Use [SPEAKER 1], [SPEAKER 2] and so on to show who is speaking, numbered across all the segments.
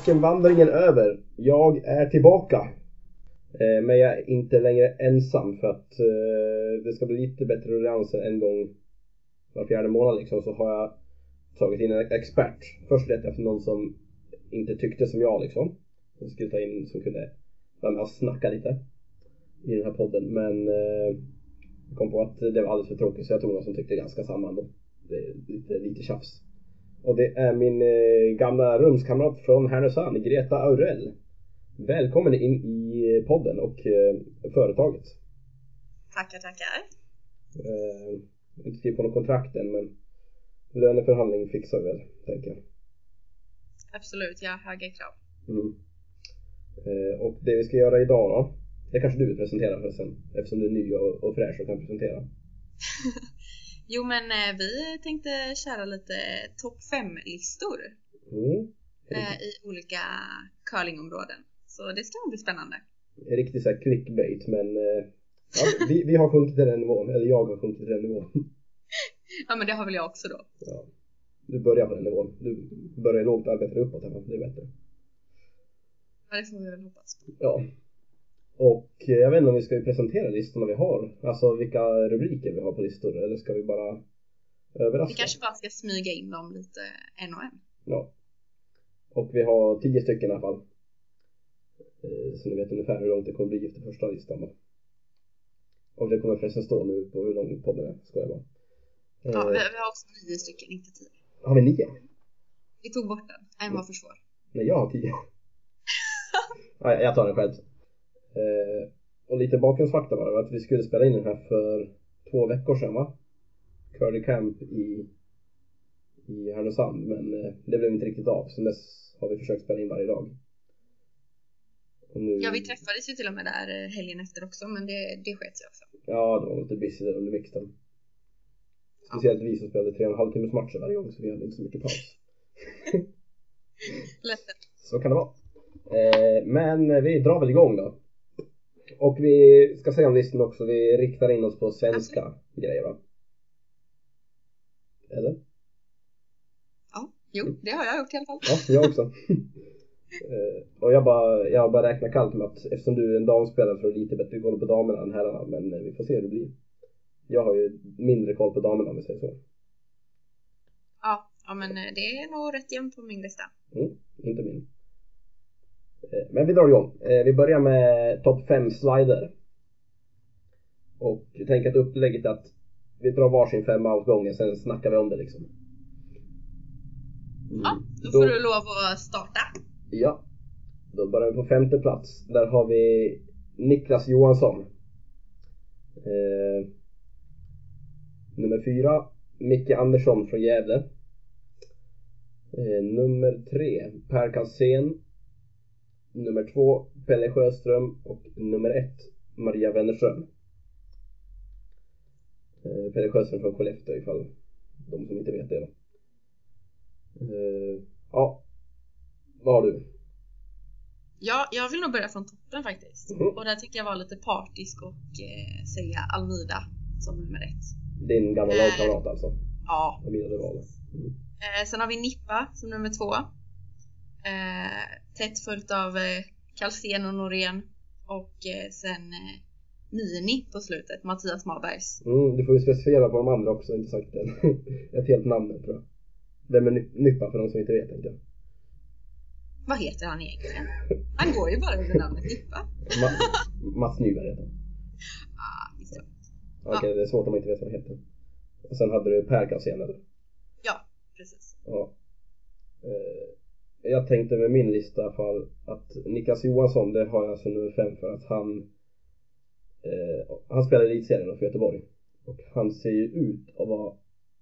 [SPEAKER 1] ökenvandringen över. Jag är tillbaka. Eh, Men jag är inte längre ensam för att eh, det ska bli lite bättre ruljans en gång var fjärde månad liksom så har jag tagit in en expert. Först letade jag efter någon som inte tyckte som jag liksom. Jag skulle ta in som kunde vara med och snacka lite i den här podden men eh, jag kom på att det var alldeles för tråkigt så jag tog någon som tyckte ganska samma ändå. Det är lite, lite tjafs. Och det är min eh, gamla rumskamrat från Härnösand, Greta Aurell. Välkommen in i podden och eh, företaget.
[SPEAKER 2] Tackar, tackar.
[SPEAKER 1] Eh, inte skrivit på något kontrakt än men löneförhandling fixar vi väl, tänker jag.
[SPEAKER 2] Absolut, jag har höga krav.
[SPEAKER 1] Mm. Eh, och det vi ska göra idag då, det kanske du vill presentera förresten, eftersom du är ny och, och fräsch och kan presentera.
[SPEAKER 2] Jo, men eh, vi tänkte köra lite topp 5-listor
[SPEAKER 1] Mm.
[SPEAKER 2] eh, i olika curlingområden. Så det ska bli spännande.
[SPEAKER 1] En riktig så här clickbait men eh, ja, vi, vi har sjunkit till den nivån, eller jag har sjunkit till den nivån.
[SPEAKER 2] Ja, men det har väl jag också då.
[SPEAKER 1] Ja. Du börjar på den nivån. Du börjar lågt och arbetar uppåt. Det är bättre.
[SPEAKER 2] Ja, det får vi väl hoppas på.
[SPEAKER 1] Ja. Och eh, jag vet inte om vi ska presentera listorna vi har. Alltså vilka rubriker vi har på listor. Eller ska vi bara överraska?
[SPEAKER 2] Vi kanske bara ska smyga in dem lite en och en.
[SPEAKER 1] Ja. Och vi har tio stycken i alla fall. Eh, Så ni vet ungefär hur långt det kommer bli efter första listan. då. Och det kommer förresten stå nu på hur lång podden är. Skojar bara.
[SPEAKER 2] Ja,
[SPEAKER 1] Eh,
[SPEAKER 2] vi, vi har också nio stycken, inte tio.
[SPEAKER 1] Har vi nio?
[SPEAKER 2] Vi tog bort den. En var för svår.
[SPEAKER 1] Nej, jag har tio. Nej, jag tar den själv. Eh, och lite bakgrundsfakta var att vi skulle spela in den här för två veckor sedan va? Curly Camp i, i Härnösand, men eh, det blev inte riktigt av. Sen dess har vi försökt spela in varje dag. Nu,
[SPEAKER 2] Ja, vi träffades ju till och med där eh, helgen efter också, men det, det sket sig också.
[SPEAKER 1] Ja, det var lite busy där under mixen. Speciellt vi som spelade tre och en halv timmes matcher varje gång, så vi hade inte så mycket paus.
[SPEAKER 2] Ledsen.
[SPEAKER 1] Så kan det vara. Eh, men vi drar väl igång då. Och vi ska säga om listan också, vi riktar in oss på svenska grejer va? Eller?
[SPEAKER 2] Ja, jo, det har jag gjort i alla fall.
[SPEAKER 1] Ja, jag också. eh, och jag bara, jag bara räknar kallt med att eftersom du är en damspelare så har du lite bättre koll på damerna än herrarna, men eh, vi får se hur det blir. Jag har ju mindre koll på damerna om vi säger så.
[SPEAKER 2] Ja, ja men eh, det är nog rätt jämnt på min lista.
[SPEAKER 1] Mm, inte min. Eh, Men vi drar igång. Eh, Vi börjar med topp 5 slider. Och jag tänker att upplägget är att vi drar varsin femma åt gången, sen snackar vi om det liksom. Mm.
[SPEAKER 2] Ja, då får du lov att starta.
[SPEAKER 1] Ja. Då börjar vi på femte plats. Där har vi Niklas Johansson. Eh, nummer fyra, Micke Andersson från Gävle. Eh, nummer tre, Per Kalsén. Nummer två, Pelle Sjöström. Och nummer ett, Maria Wennerström. Eh, Pelle Sjöström från Skellefteå ifall de som inte vet det då. Eh, ja, vad har du?
[SPEAKER 2] Ja, jag vill nog börja från toppen faktiskt.
[SPEAKER 1] Mhm.
[SPEAKER 2] Och där tycker jag var lite partisk och eh, säga Almida som nummer ett.
[SPEAKER 1] Din gamla
[SPEAKER 2] Eh.
[SPEAKER 1] lagkamrat alltså?
[SPEAKER 2] Ja.
[SPEAKER 1] Mm.
[SPEAKER 2] Eh, sen har vi Nippa som nummer två. Eh, tätt följt av eh, och Norén. Och eh, sen eh, Mini på slutet, Mattias Marbergs.
[SPEAKER 1] Mm, du får ju specificera på de andra också, inte sagt det. Ett helt namn tror jag. Vem är Ny- Nyppa för de som inte vet tänkte jag.
[SPEAKER 2] Vad heter han egentligen? Han går ju bara under namnet Nippa.
[SPEAKER 1] Ma- Mats Nyberg heter han.
[SPEAKER 2] Ah, visst ja.
[SPEAKER 1] Okej, det är svårt om man inte vet vad han heter. Och sen hade du Per Kalsén eller?
[SPEAKER 2] ja, precis.
[SPEAKER 1] Ja. Jag tänkte med min lista i alla fall att Niklas Johansson, det har jag som nummer fem för att han eh, han spelar i elitserien för Göteborg. Och han ser ju ut att vara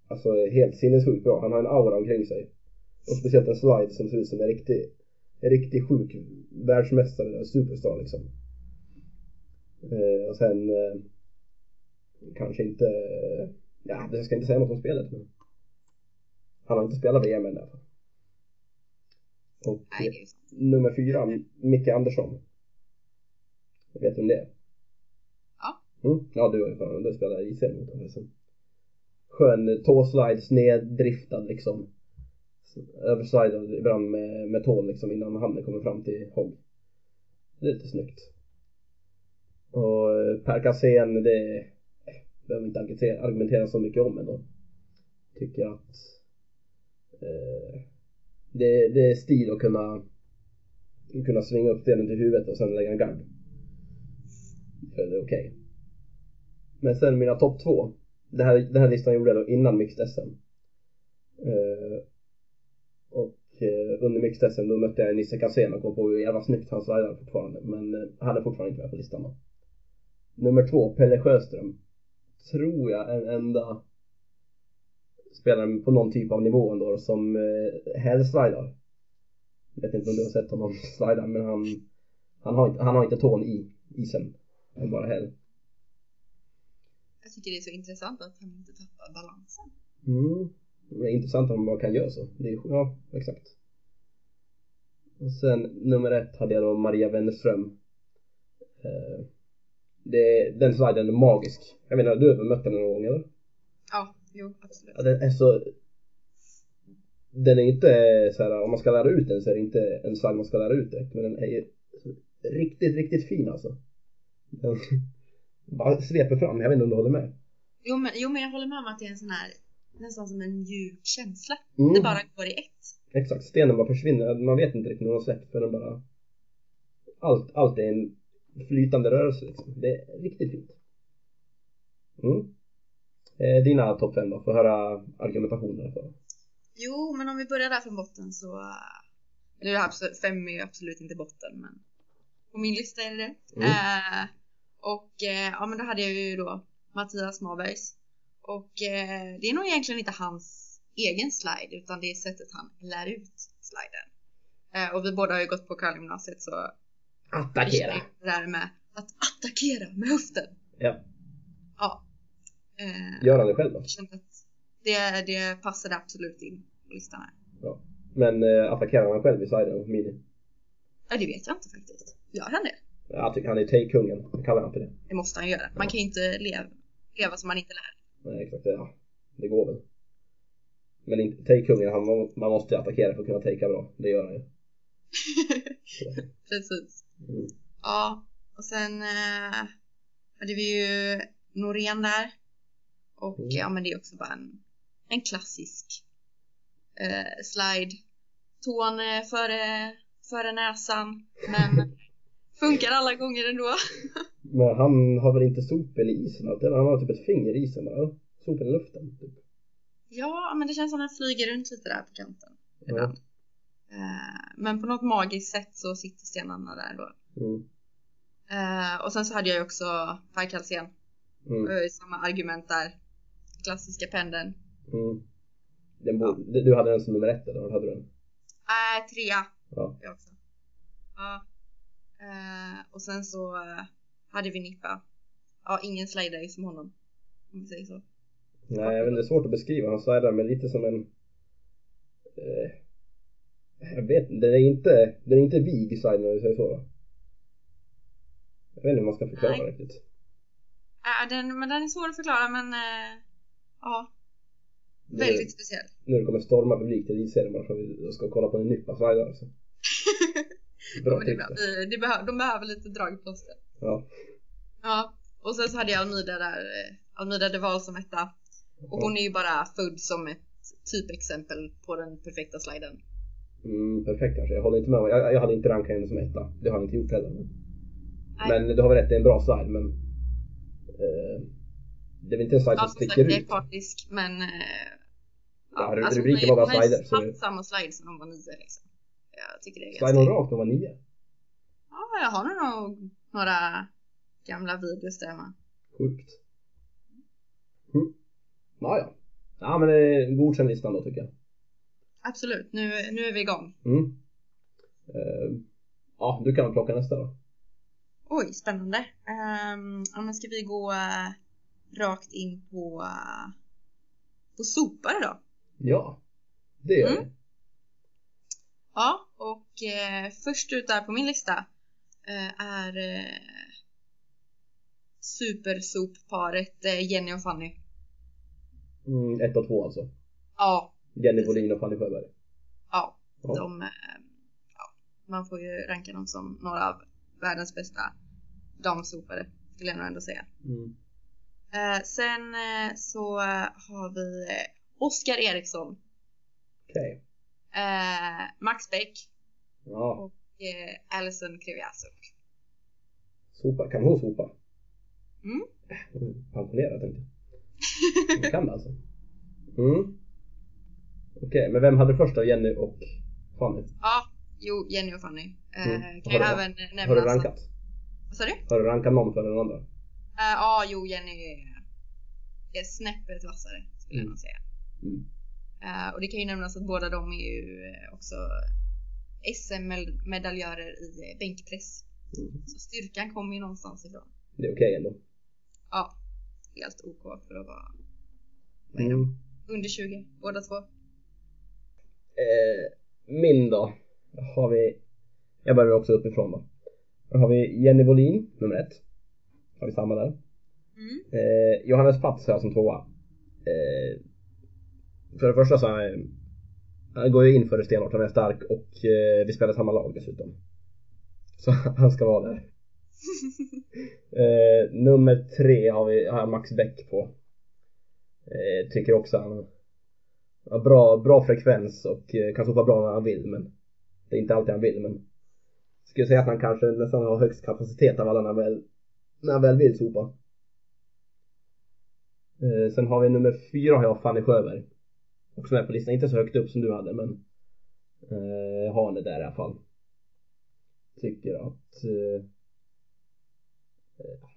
[SPEAKER 1] alltså helt sinnessjukt bra. Han har en aura omkring sig. Och speciellt en slide som ser ut som en riktig, en riktig sjuk världsmästare, en superstar liksom. Eh, och sen eh, kanske inte, ja jag ska inte säga något om spelet men han har inte spelat VM än i alla fall. Och
[SPEAKER 2] Nej,
[SPEAKER 1] nummer fyra, Micke Andersson. Jag vet vem det är?
[SPEAKER 2] Ja.
[SPEAKER 1] Mm? Ja, du har ju fan, du spelar i serien mot honom. sen. Skön tåslide, sneddriftad liksom. Överslidad ibland med, med tån liksom innan handen kommer fram till hogg. Det är lite snyggt. Och eh, Per Kassén, det eh, behöver inte argumentera, argumentera så mycket om ändå. Tycker att eh, det, det är stil att kunna kunna svinga upp delen till huvudet och sen lägga en gard. Det är okej. Men sen mina topp två. Det här, den här listan gjorde jag då innan Mixed SM. Uh, eh, och uh, under Mixed SM då mötte jag Nisse Kassén och kom på hur jävla snyggt han slidade fortfarande. Men uh, han är fortfarande inte med på listan då. Nummer två, Pelle Sjöström. Tror jag en enda spelare på någon typ av nivå ändå som eh, hälslidar. Jag vet inte om du har sett honom slida men han, han, har, inte, han har inte tån i isen. Han bara häl.
[SPEAKER 2] Jag tycker det är så intressant att han inte tappar balansen.
[SPEAKER 1] Mm. Det är intressant om man bara kan göra så. Det är, ja, exakt. Och sen nummer ett hade jag då Maria Wennerström. Eh, det, den sliden är magisk. Jag menar, du har väl mött henne någon gång eller?
[SPEAKER 2] Jo absolut.
[SPEAKER 1] Ja, den är så... Den är inte så här, om man ska lära ut den så är det inte en slide man ska lära ut direkt. Men den är ju riktigt, riktigt fin alltså. Den bara sveper fram. Jag vet inte om du håller med?
[SPEAKER 2] Jo men, jo men jag håller med om att det är en sån här nästan som en mjuk känsla.
[SPEAKER 1] Mm.
[SPEAKER 2] Det bara går i ett.
[SPEAKER 1] Exakt, stenen bara försvinner. Man vet inte riktigt när den släppt för den bara... Allt, allt är en flytande rörelse liksom. Det är riktigt fint. Mm. Eh, dina topp fem då, få höra argumentationen för.
[SPEAKER 2] Jo, men om vi börjar där från botten så... Nu är det absolut, fem är absolut inte botten, men på min lista är det det.
[SPEAKER 1] Mm.
[SPEAKER 2] Eh, och eh, ja, men då hade jag ju då Mattias Marbergs. Och eh, det är nog egentligen inte hans egen slide, utan det är sättet han lär ut sliden. Eh, och vi båda har ju gått på curlinggymnasiet så
[SPEAKER 1] Attackera!
[SPEAKER 2] det där med att attackera med höften.
[SPEAKER 1] Ja.
[SPEAKER 2] Ja. Eh,
[SPEAKER 1] Gör han det själv då?
[SPEAKER 2] det, det passade absolut in på listan här.
[SPEAKER 1] Ja. Men eh, attackerar han själv i sliden, mini?
[SPEAKER 2] Ja, det vet jag inte faktiskt. Gör han det?
[SPEAKER 1] Jag tycker han är take-kungen, kallar han för det.
[SPEAKER 2] Det måste han göra. Man kan ju inte leva, leva som man inte lär.
[SPEAKER 1] Nej exakt, ja. Det går väl. Men take-kungen, han, man måste attackera för att kunna takea bra. Det gör han ju.
[SPEAKER 2] Precis.
[SPEAKER 1] Mm.
[SPEAKER 2] Ja, och sen eh, hade vi ju Norén där. Och
[SPEAKER 1] Mm.
[SPEAKER 2] ja, men det är också bara en, en klassisk eh, slide. Tån eh, före, före näsan, men funkar alla gånger ändå.
[SPEAKER 1] Men han har väl inte sopen i isen? Han har typ ett finger i isen bara. Sopen i luften. Typ.
[SPEAKER 2] Ja, men det känns som den flyger runt lite där på kanten. Eh, men på något magiskt sätt så sitter stenarna där då.
[SPEAKER 1] Mm.
[SPEAKER 2] Eh, och sen så hade jag ju också Per Kalsén.
[SPEAKER 1] Mm.
[SPEAKER 2] Samma argument där. Klassiska pendeln.
[SPEAKER 1] Mm. Den bo- Du hade den som nummer ett eller vad hade du den?
[SPEAKER 2] Äh, trea.
[SPEAKER 1] Ja.
[SPEAKER 2] Jag också. Ja. Eh, och sen så eh, hade vi Nippa. Ja, ingen slider som honom. Om vi säger så.
[SPEAKER 1] Nej, jag vet inte, det är svårt att beskriva. Han slidar med lite som en... Eh, jag vet den är inte, den är inte vig sliden om vi säger så då. Jag vet inte hur man ska förklara
[SPEAKER 2] Nej.
[SPEAKER 1] riktigt.
[SPEAKER 2] Äh, den, men den är svår att förklara men eh, ja,
[SPEAKER 1] Det-
[SPEAKER 2] väldigt speciell.
[SPEAKER 1] Nu kommer storma publik till elitserien bara för vi ska kolla på en nyppa alltså.
[SPEAKER 2] ja,
[SPEAKER 1] Bra
[SPEAKER 2] men det. Vi- Det behö- de behöver lite dragplåster.
[SPEAKER 1] Ja.
[SPEAKER 2] Ja, och sen så hade jag Almida där, eh, Almida de Waal som etta. Och hon är ju bara född som ett typexempel på den perfekta sliden.
[SPEAKER 1] Mm, perfekt kanske. Jag håller inte med. Jag, jag hade inte rankat henne som etta. Det har jag inte gjort heller. Men,
[SPEAKER 2] Nej.
[SPEAKER 1] men du har väl rätt, det är en bra slide men... Eh, det är väl inte en slide
[SPEAKER 2] Ja,
[SPEAKER 1] som sticker
[SPEAKER 2] det är
[SPEAKER 1] ut.
[SPEAKER 2] partisk men... Eh,
[SPEAKER 1] Ja, ru-
[SPEAKER 2] alltså,
[SPEAKER 1] rubriken
[SPEAKER 2] hon
[SPEAKER 1] var bara
[SPEAKER 2] ju- hon har
[SPEAKER 1] slider, det-
[SPEAKER 2] samma slide som de var nio liksom. Jag tycker det är
[SPEAKER 1] Slide hon rakt när hon var nio?
[SPEAKER 2] Ja, jag har nog några gamla videos där med.
[SPEAKER 1] Sjukt. Mm. Ja, ja. Ja, men det är godkänd listan då tycker jag.
[SPEAKER 2] Absolut, nu, nu är vi igång.
[SPEAKER 1] Mm. Eh, ja, du kan väl plocka nästa då.
[SPEAKER 2] Oj, spännande. Um, ja, men ska vi gå uh, rakt in på, på sopare då.
[SPEAKER 1] Ja, det gör
[SPEAKER 2] Mm.
[SPEAKER 1] vi.
[SPEAKER 2] Ja, och eh, först ut där på min lista eh, är eh, supersopparet eh, Jenny och Fanny.
[SPEAKER 1] Mm, ett och två alltså.
[SPEAKER 2] Ja,
[SPEAKER 1] Jenny Wåhlin och Fanny Sjöberg.
[SPEAKER 2] ja,
[SPEAKER 1] Ja.
[SPEAKER 2] de, eh, ja, man får ju ranka dem som några av världens bästa damsopare skulle jag nog ändå säga.
[SPEAKER 1] Mm.
[SPEAKER 2] Eh, sen eh, så har vi eh, Oskar Eriksson,
[SPEAKER 1] Okej.
[SPEAKER 2] eh, Max Beck
[SPEAKER 1] Ja,
[SPEAKER 2] och eh, Alison Kreviasuk.
[SPEAKER 1] sopa. Kan hon sopa?
[SPEAKER 2] Mm.
[SPEAKER 1] Är Pensionerad tänkte jag. Hon kan alltså. Mm. Okej, men vem hade först då? Jenny och Fanny?
[SPEAKER 2] Ja, jo, Jenny och Fanny. Eh,
[SPEAKER 1] Mm.
[SPEAKER 2] Kan jag
[SPEAKER 1] Har du-
[SPEAKER 2] även nämna...
[SPEAKER 1] Har du rankat?
[SPEAKER 2] Vad sa du?
[SPEAKER 1] Har du rankat någon för den andra?
[SPEAKER 2] Eh, Ja, jo, Jenny är, är snäppet vassare skulle jag
[SPEAKER 1] Mm.
[SPEAKER 2] nog säga.
[SPEAKER 1] Mm.
[SPEAKER 2] Eh, och det kan ju nämnas att båda de är ju eh, också SM-medaljörer i bänkpress.
[SPEAKER 1] Mm.
[SPEAKER 2] Så styrkan kommer ju någonstans ifrån.
[SPEAKER 1] Det är okej ändå.
[SPEAKER 2] Ja, helt OK för att vara vad är de?
[SPEAKER 1] Mm.
[SPEAKER 2] under 20, båda två.
[SPEAKER 1] Eh, min då? Har vi... Jag börjar också uppifrån då. Då har vi Jenny Wåhlin, nummer ett. Har vi samma där.
[SPEAKER 2] Mm.
[SPEAKER 1] Eh, Johannes Pats har jag som tvåa. Eh, för det första så han, han går ju in för det stenhårt, han är stark och eh, vi spelar samma lag dessutom. Så han ska vara där. Eh, nummer tre har vi har jag Max Bäck på. Eh, tycker också han har bra, bra frekvens och eh, kan sopa bra när han vill men det är inte alltid han vill men skulle säga att han kanske nästan har högst kapacitet av alla när han väl, när han väl vill sopa. Eh, sen har vi nummer fyra har jag Fanny Sjöberg. Också med på listan, inte så högt upp som du hade men eh, har henne där i alla fall. Tycker att eh,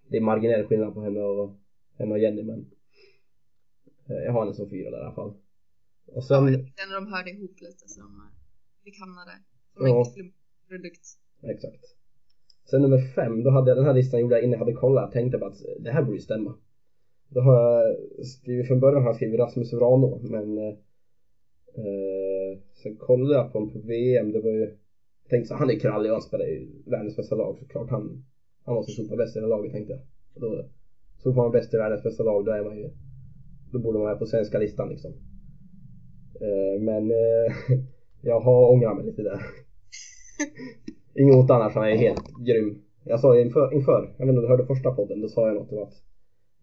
[SPEAKER 1] det är marginell skillnad på henne och, henne och Jenny men eh, jag har henne som fyra där i alla fall. Och sen,
[SPEAKER 2] Ja, ändå de hörde ihop lite så de eh, fick hamna där. Som
[SPEAKER 1] Ja.
[SPEAKER 2] en klumpprodukt.
[SPEAKER 1] exakt. Sen nummer fem, då hade jag den här listan gjorde jag innan jag hade kollat. Tänkte bara att det här borde ju stämma. Då har jag skrivit från början har jag skrivit Rasmus Wranå, men eh, sen kollade jag på honom på VM. Det var ju tänkte så han är krallig och han spelar i världens bästa lag såklart. Han, han måste sopa bäst i det laget tänkte jag. Och då sopar man bäst i världens bästa lag då är man ju då borde man vara på svenska listan liksom. Eh, men eh, jag har ångrat mig lite där. Inget annars, han är helt grym. Jag sa inför, inför, jag vet inte om du hörde första podden, då sa jag något om att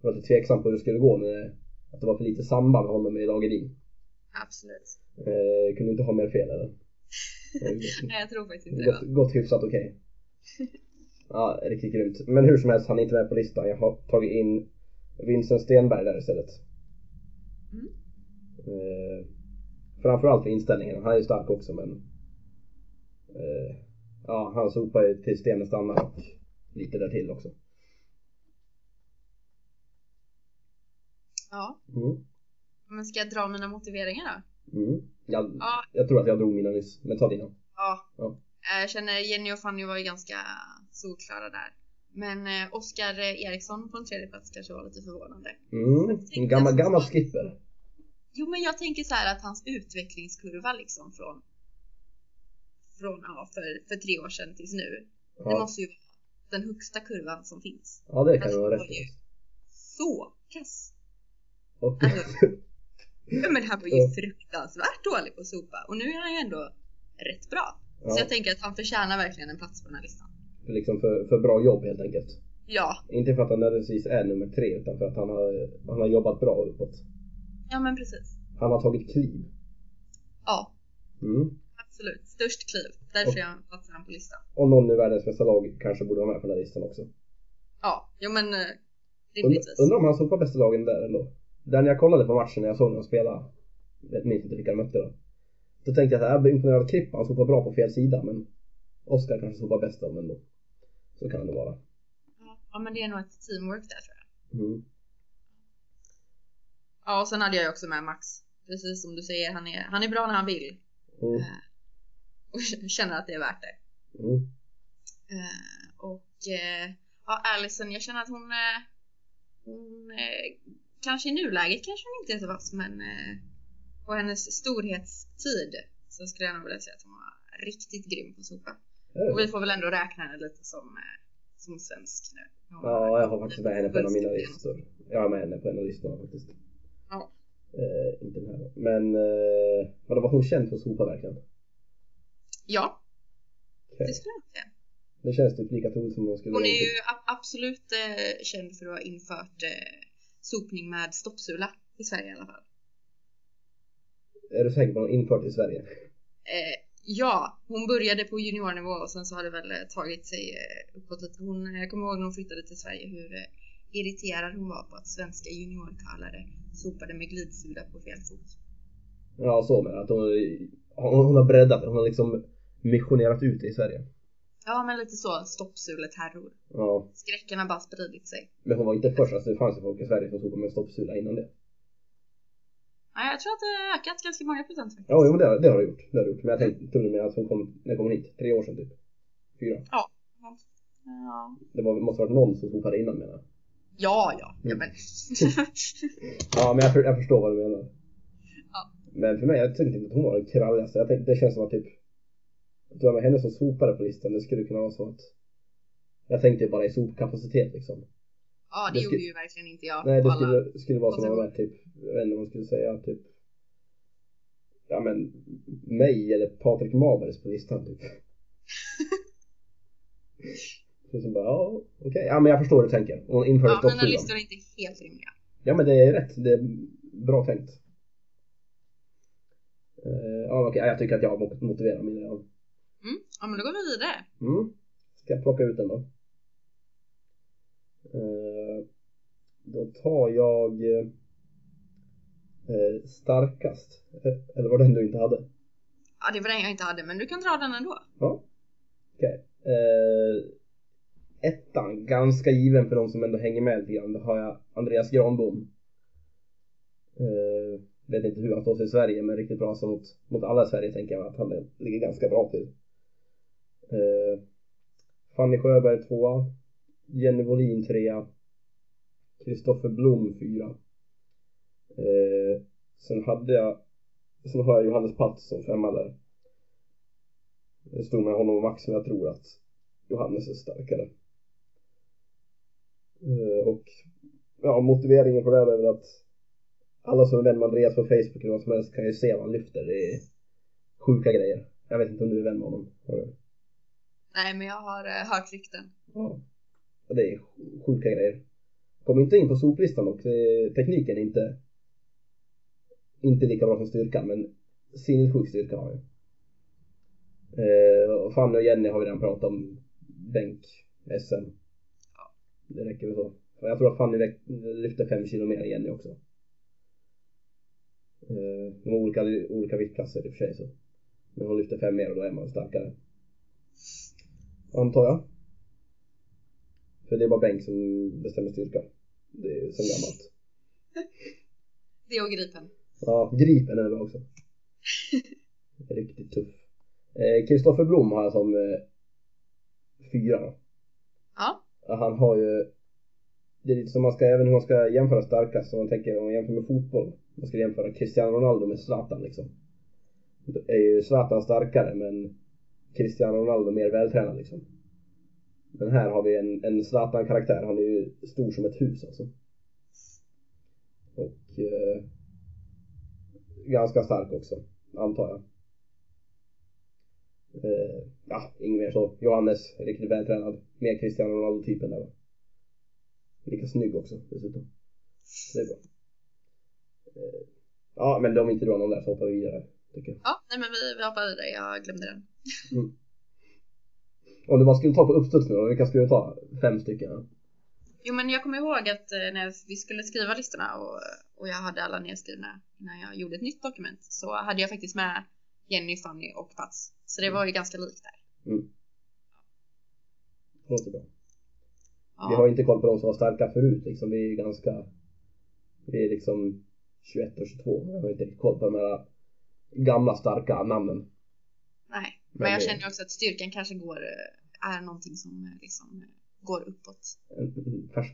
[SPEAKER 1] jag var lite tveksam på hur det skulle gå med att det var för lite samband med honom i Lagerin.
[SPEAKER 2] Absolut.
[SPEAKER 1] Eh, kunde inte ha mer fel eller?
[SPEAKER 2] Nej, jag tror faktiskt inte det.
[SPEAKER 1] gått, gått hyfsat okej. Ja, riktigt grymt. Men hur som helst, han är inte med på listan. Jag har tagit in Vincent Stenberg där istället.
[SPEAKER 2] Mm.
[SPEAKER 1] Eh, framförallt för inställningen. Han är ju stark också men eh, ja, han sopar ju till stenen stannar och lite där till också.
[SPEAKER 2] Ja,
[SPEAKER 1] Mm.
[SPEAKER 2] men ska jag dra mina motiveringar då?
[SPEAKER 1] Mm. Jag,
[SPEAKER 2] Ja,
[SPEAKER 1] jag tror att jag drog mina nyss, men ta dina.
[SPEAKER 2] ja.
[SPEAKER 1] Ja.
[SPEAKER 2] Eh, Jag känner Jenny och Fanny var ju ganska solklara där. Men eh, Oskar Eriksson på en tredje plats kanske var lite förvånande.
[SPEAKER 1] Mm. En gammal, gammal skipper.
[SPEAKER 2] Jo, men jag tänker så här att hans utvecklingskurva liksom från från ja, för, för tre år sedan tills nu. Det
[SPEAKER 1] Ja,
[SPEAKER 2] måste ju vara den högsta kurvan som finns.
[SPEAKER 1] ja det kan
[SPEAKER 2] Alltså,
[SPEAKER 1] vara
[SPEAKER 2] det
[SPEAKER 1] rätt.
[SPEAKER 2] Så kass!
[SPEAKER 1] Och,
[SPEAKER 2] Alltså, Ja, men han var ju fruktansvärt dålig på sopa och nu är han ju ändå rätt bra.
[SPEAKER 1] ja,
[SPEAKER 2] Så jag tänker att han förtjänar verkligen en plats på den här listan.
[SPEAKER 1] för, liksom för, för bra jobb helt enkelt.
[SPEAKER 2] Ja,
[SPEAKER 1] Inte för att han nödvändigtvis är nummer tre utan för att han har, han har jobbat bra uppåt.
[SPEAKER 2] ja men precis.
[SPEAKER 1] Han har tagit kliv.
[SPEAKER 2] Ja,
[SPEAKER 1] Mm.
[SPEAKER 2] Absolut. Störst kliv. Därför jag platsar han på listan.
[SPEAKER 1] Och någon i världens bästa lag kanske borde vara med på den här listan också.
[SPEAKER 2] Ja, jo men eh,
[SPEAKER 1] Und,
[SPEAKER 2] rimligtvis.
[SPEAKER 1] undrar om han sopar bästa lagen där ändå. Där när jag kollade på matchen när jag såg de spelade. Jag minns inte vilka de mötte då. Då tänkte jag att jag blir imponerad av Krippa, han sopar bra på fel sida men Oskar kanske sopar bäst av men då. Så kan det vara.
[SPEAKER 2] Ja, Ja men det är nog ett teamwork där tror jag.
[SPEAKER 1] Mm.
[SPEAKER 2] Ja och sen hade jag ju också med Max. Precis som du säger, han är, han är bra när han vill.
[SPEAKER 1] Mm.
[SPEAKER 2] Och känner att det är värt det.
[SPEAKER 1] Mm.
[SPEAKER 2] Eh, och eh, ja, Alison, jag känner att hon, eh, hon eh, kanske i nuläget kanske hon inte är så vass men eh, på hennes storhetstid så skulle jag nog vilja säga att hon var riktigt grym på sopa.
[SPEAKER 1] Är
[SPEAKER 2] Och vi får väl ändå räkna henne lite som, eh, som svensk nu. Hon
[SPEAKER 1] Ja, jag har faktiskt med henne på en av mina listor. Jag har med henne på en av listorna faktiskt.
[SPEAKER 2] Ja.
[SPEAKER 1] Inte den här. Men eh, vadå, var hon känd för sopa verkligen?
[SPEAKER 2] Ja,
[SPEAKER 1] Okej.
[SPEAKER 2] det skulle jag säga.
[SPEAKER 1] Det känns typ lika troligt som hon skulle
[SPEAKER 2] Hon är
[SPEAKER 1] typ-
[SPEAKER 2] ju absolut eh, känd för att ha infört eh, sopning med stoppsula i Sverige i alla fall.
[SPEAKER 1] Är du säker på att hon infört i Sverige?
[SPEAKER 2] Eh, ja, hon började på juniornivå och sen så har det väl eh, tagit sig eh, uppåt. Hon, eh, jag kommer ihåg när hon flyttade till Sverige hur irriterad hon var på att svenska juniorkallare sopade med glidsula på fel fot.
[SPEAKER 1] Ja, så med att hon, hon, har breddat. Hon har liksom missionerat ut det i Sverige.
[SPEAKER 2] Ja, men lite så stoppsuleterror.
[SPEAKER 1] Ja,
[SPEAKER 2] Skräcken har bara spridit sig.
[SPEAKER 1] men hon var inte först. Alltså, det fanns ju folk i Sverige som sopade med stoppsula innan det.
[SPEAKER 2] Ja, jag tror att det har ökat ganska många procent faktiskt.
[SPEAKER 1] Ja, jo, men det, har- det har det gjort. Det har det gjort. Men jag tänkte, trodde med att hon kom, när kom hon hit? Tre år sedan typ? Fyra?
[SPEAKER 2] Ja.
[SPEAKER 1] Det var, måste varit någon som sopade innan menar jag.
[SPEAKER 2] Ja, ja, ja men.
[SPEAKER 1] Ja, men jag, jag förstår vad du menar.
[SPEAKER 2] Ja.
[SPEAKER 1] Men för mig, jag tänkte inte att hon var den kralligaste. Jag tänkte, det känns som att typ att du har med henne som sopare på listan, det skulle kunna vara så att jag tänkte bara i sopkapacitet liksom.
[SPEAKER 2] ja,
[SPEAKER 1] Det
[SPEAKER 2] det gjorde ju verkligen inte jag.
[SPEAKER 1] Nej, det skulle, skulle vara som de här typ, jag vet inte vad man skulle säga, typ ja men mig eller Patrik Mabers på listan typ. Så, så bara, ja okej, ja men jag förstår hur du tänker. Hon införde
[SPEAKER 2] Ja, mina
[SPEAKER 1] stoppsulan.
[SPEAKER 2] listor är inte helt rimliga.
[SPEAKER 1] Ja men det är rätt, det är bra tänkt. Eh, ja okej, jag tycker att jag har mot- motiverat min redan.
[SPEAKER 2] Mm. Ja, men då går vi vidare.
[SPEAKER 1] Mm. Ska jag plocka ut den då? Eh, då tar jag eh, starkast. Eh, Eller var det den du inte hade?
[SPEAKER 2] Ja, det var den jag inte hade, men du kan dra den ändå.
[SPEAKER 1] Ja. Okej. Eh, ettan, ganska given för de som ändå hänger med lite grann. Då har jag Andreas Granbom. Eh, vet inte hur han står sig i Sverige men riktigt bra så mot, mot alla i Sverige tänker jag att han ligger ganska bra till. Eh, Fanny Sjöberg tvåa. Jenny Wåhlin trea. Kristoffer Blom fyra. Eh, sen hade jag Sen har jag Johannes Pats som femma där. Det stod med honom och Max men jag tror att Johannes är starkare. Eh, och ja, motiveringen för det här är väl att alla som är vän med Andreas på Facebook eller vad som helst kan ju se vad han lyfter. Det är sjuka grejer. Jag vet inte om du är vän med honom.
[SPEAKER 2] Nej, men jag har eh, hört rykten.
[SPEAKER 1] Ja. Och Det är sjuka grejer. Kom inte in på soplistan dock. Tekniken är inte inte lika bra som styrkan men sinnessjuk styrka har ju. Eh, och Fanny och Jenny har vi redan pratat om. Bänk, SM.
[SPEAKER 2] Ja.
[SPEAKER 1] Det räcker väl så. För Jag tror att Fanny lyfter fem kilo mer än Jenny också. Eh, de har olika, olika viktklasser i och för sig så. Men hon lyfter fem mer och då är man starkare. Antar jag. För det är bara bänk som bestämmer styrka. Det är sen gammalt.
[SPEAKER 2] Det och Gripen.
[SPEAKER 1] Ja, Gripen är bra också. Riktigt tuff. Eh, Kristoffer Blom har jag som eh, fyra.
[SPEAKER 2] Ja,
[SPEAKER 1] Han har ju Det är lite som man ska, även hur man ska jämföra starkast, om man tänker om man jämför med fotboll. Man ska jämföra Cristiano Ronaldo med Zlatan liksom. Då är ju Zlatan starkare men Cristiano Ronaldo mer vältränad liksom. Men här har vi en, en Zlatan-karaktär, han är ju stor som ett hus alltså. Och eh, ganska stark också, antar jag. Eh, ja, inget mer så. Johannes, riktigt vältränad. Mer Cristiano Ronaldo-typen där va. Lika snygg också dessutom. Det är bra. Eh, ja, men om inte du har någon där så hoppar vi vidare. Tycker jag.
[SPEAKER 2] Ja, nej men vi, vi hoppar vidare. Jag glömde den.
[SPEAKER 1] Om du bara skulle ta på uppstuds nu då, vilka skulle du ta? Fem stycken?
[SPEAKER 2] Jo men jag kommer ihåg att eh, när vi skulle skriva listorna och, och jag hade alla nedskrivna innan jag gjorde ett nytt dokument så hade jag faktiskt med Jenny, Fanny och Pats. Så det var ju ganska likt där.
[SPEAKER 1] Mm. Låter bra.
[SPEAKER 2] Ja.
[SPEAKER 1] Vi har inte koll på de som var starka förut liksom. Vi är ju ganska... Vi är liksom 21 och 22. Vi har inte koll på de här gamla starka namnen.
[SPEAKER 2] Nej, men,
[SPEAKER 1] Men
[SPEAKER 2] jag känner också att styrkan kanske går, eh, är någonting som eh, liksom eh, går uppåt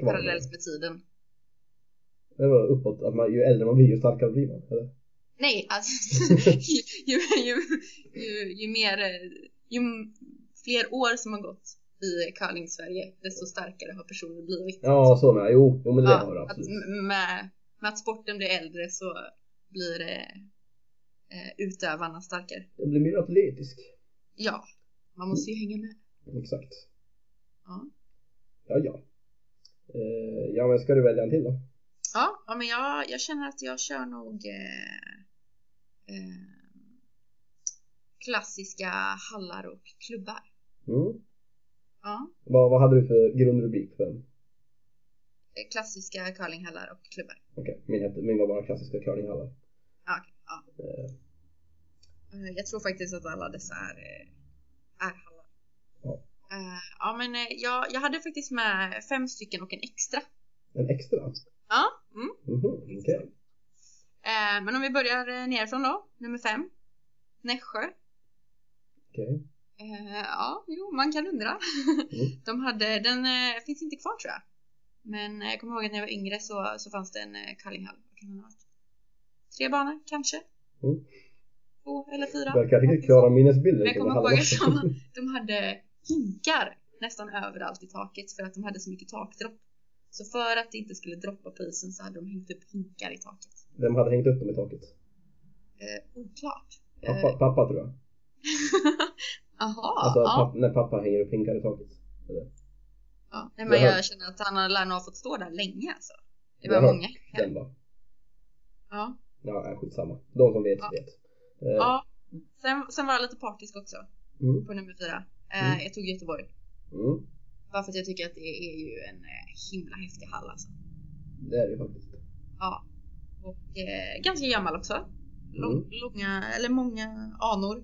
[SPEAKER 2] parallellt med tiden.
[SPEAKER 1] Det var uppåt, att man, ju äldre man blir ju starkare blir man, eller?
[SPEAKER 2] Nej, alltså ju, ju, ju, ju, ju mer, ju fler år som har gått i curling-Sverige, desto starkare har personer blivit.
[SPEAKER 1] Ja, så med. Jo, jo men det har det
[SPEAKER 2] att
[SPEAKER 1] absolut.
[SPEAKER 2] m- med, med att sporten blir äldre så blir det eh, utövarna starkare.
[SPEAKER 1] Den blir mer atletisk.
[SPEAKER 2] Ja, man måste ju hänga med.
[SPEAKER 1] Exakt.
[SPEAKER 2] Ja,
[SPEAKER 1] Ja, ja. Eh, ja, men ska du välja en till då?
[SPEAKER 2] ja, ja men jag, jag känner att jag kör nog eh, eh, klassiska hallar och klubbar.
[SPEAKER 1] Mm.
[SPEAKER 2] Ja,
[SPEAKER 1] Vad, vad hade du för grundrubrik för den?
[SPEAKER 2] eh, klassiska curlinghallar och klubbar.
[SPEAKER 1] Okej, min, hette, min var bara klassiska curlinghallar.
[SPEAKER 2] Ja.
[SPEAKER 1] Eh,
[SPEAKER 2] Jag tror faktiskt att alla dessa är, eh, är hallar.
[SPEAKER 1] Ja.
[SPEAKER 2] Eh, ja, men jag, jag hade faktiskt med fem stycken och en extra.
[SPEAKER 1] en extra?
[SPEAKER 2] Ja, mm.
[SPEAKER 1] Mhm, okej.
[SPEAKER 2] Eh, men om vi börjar nerifrån då, nummer fem. Nässjö. Eh, ja, jo, man kan undra.
[SPEAKER 1] Mm.
[SPEAKER 2] De hade, den finns inte kvar tror jag. Men jag kommer ihåg att när jag var yngre så, så fanns det en curlinghall. Vad kan ha varit? Tre banor kanske?
[SPEAKER 1] Mm.
[SPEAKER 2] Två eller fyra?
[SPEAKER 1] Verkar riktigt klara minnesbilder.
[SPEAKER 2] Men jag kommer ihåg att de, de hade hinkar nästan överallt i taket för att de hade så mycket takdropp. Så för att det inte skulle droppa på isen så hade de hängt upp hinkar i taket.
[SPEAKER 1] Vem hade hängt upp dem i taket?
[SPEAKER 2] Eh, oklart.
[SPEAKER 1] Pappa,
[SPEAKER 2] Eh,
[SPEAKER 1] pappa tror jag.
[SPEAKER 2] Jaha,
[SPEAKER 1] Alltså
[SPEAKER 2] ja.
[SPEAKER 1] papp, när pappa hänger upp hinkar i taket. Eller?
[SPEAKER 2] ja. Nej, men
[SPEAKER 1] Jag
[SPEAKER 2] känner att han lär nog ha fått stå där länge alltså. Det var många hinkar. Ja.
[SPEAKER 1] Ja, skitsamma. De som vet
[SPEAKER 2] Ja.
[SPEAKER 1] vet. Eh,
[SPEAKER 2] ja. Sen, sen var jag lite partisk också
[SPEAKER 1] Mm.
[SPEAKER 2] på nummer fyra. Eh,
[SPEAKER 1] Mm.
[SPEAKER 2] Jag tog Göteborg.
[SPEAKER 1] Mm.
[SPEAKER 2] Bara för att jag tycker att det är ju en eh, himla häftig hall alltså.
[SPEAKER 1] Det är det ju faktiskt.
[SPEAKER 2] Ja. Och eh, ganska gammal också. Lång,
[SPEAKER 1] Mm.
[SPEAKER 2] Långa, eller många anor.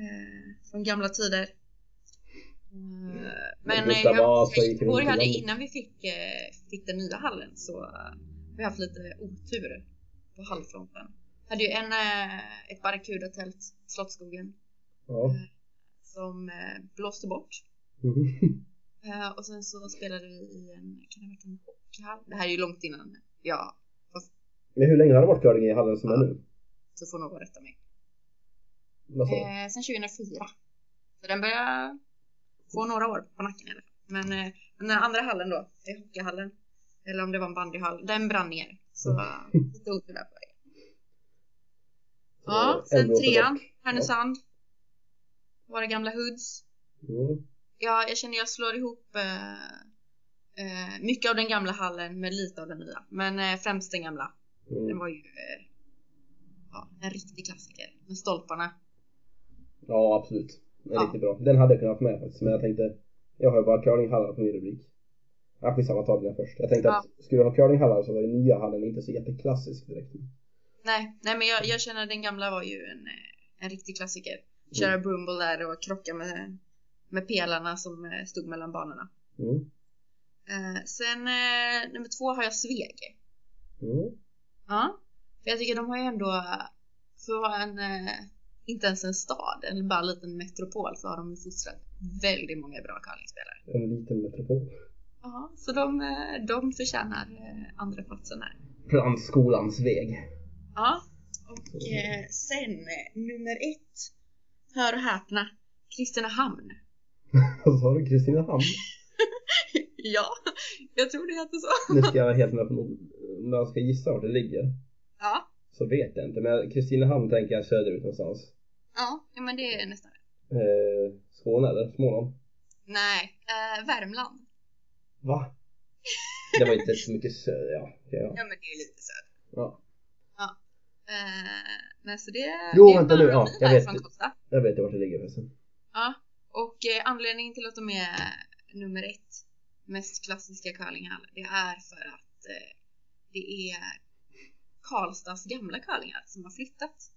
[SPEAKER 2] Eh, från gamla tider. Eh, men
[SPEAKER 1] Gustav
[SPEAKER 2] eh, jag,
[SPEAKER 1] Vasa gick runt
[SPEAKER 2] hade innan vi fick, fick den nya hallen så vi har haft lite otur på hallfronten. Hade ju en, eh, ett barracudatält, Slottsskogen,
[SPEAKER 1] Ja.
[SPEAKER 2] som eh, blåste bort.
[SPEAKER 1] Mm.
[SPEAKER 2] Eh, och sen så spelade vi i en, kan det varit en hockeyhall? Det här är ju långt innan jag
[SPEAKER 1] Men hur länge har det varit curling i hallen som är nu?
[SPEAKER 2] så får någon rätta mig. Eh, sen 2004. Så den börjar få några år på nacken i alla fall. Men eh, den andra hallen då, eh, hockeyhallen, eller om det var en bandyhall, den brann ner. Så
[SPEAKER 1] Mm.
[SPEAKER 2] lite otur där på vägen. Ja, sen trean. Härnösand. Våra gamla hoods.
[SPEAKER 1] Mm.
[SPEAKER 2] Ja, jag känner jag slår ihop eh, eh, mycket av den gamla hallen med lite av den nya. Men eh, främst den gamla. Den
[SPEAKER 1] Mm.
[SPEAKER 2] var ju eh, ja, en riktig klassiker med stolparna.
[SPEAKER 1] Ja, absolut. Den är
[SPEAKER 2] Ja.
[SPEAKER 1] riktigt bra. Den hade jag kunnat ha med faktiskt, men jag tänkte jag har ju bara curlinghallar på min rubrik. Ja, skitsamma, ta den först. Jag tänkte
[SPEAKER 2] Ja.
[SPEAKER 1] att skulle du ha curlinghallar så var ju nya hallen inte så jätteklassisk direkt.
[SPEAKER 2] Nej, nej men jag, jag känner att den gamla var ju en, eh, en riktig klassiker. Köra broomball där och krocka med, med pelarna som eh, stod mellan banorna.
[SPEAKER 1] Mm.
[SPEAKER 2] Eh, sen eh, nummer två har jag Sveg.
[SPEAKER 1] Mm.
[SPEAKER 2] Ja, för jag tycker de har ju ändå, för att vara en, eh, inte ens en stad, eller bara en liten metropol, så har de ju fostrat väldigt många bra curlingspelare.
[SPEAKER 1] En liten metropol.
[SPEAKER 2] Ja, så de, eh, de förtjänar eh, andra platsen här.
[SPEAKER 1] Bland skolans väg.
[SPEAKER 2] Ja, och eh, sen nummer ett, hör och häpna, Kristinehamn.
[SPEAKER 1] Vad sa du? Kristinehamn?
[SPEAKER 2] ja, jag tror det heter så.
[SPEAKER 1] Nu ska jag vara helt med på något. Om jag ska gissa vart det ligger
[SPEAKER 2] Ja,
[SPEAKER 1] så vet jag inte. Men Kristinehamn tänker jag söderut någonstans.
[SPEAKER 2] ja, ja men det är nästan rätt.
[SPEAKER 1] Eh, Skåne eller Småland?
[SPEAKER 2] Nej, eh, Värmland.
[SPEAKER 1] Va? Det var inte så mycket söder. Ja, okej, ja.
[SPEAKER 2] Ja men det är lite söder.
[SPEAKER 1] ja.
[SPEAKER 2] Eh, nej så det,
[SPEAKER 1] Jo,
[SPEAKER 2] det är
[SPEAKER 1] vänta nu,
[SPEAKER 2] bara
[SPEAKER 1] ja, jag vet. Jag vet vart det ligger förresten.
[SPEAKER 2] Ja, och eh, anledningen till att de är nummer ett mest klassiska curlinghall det är för att eh, det är Karlstads gamla curlinghall som har flyttat.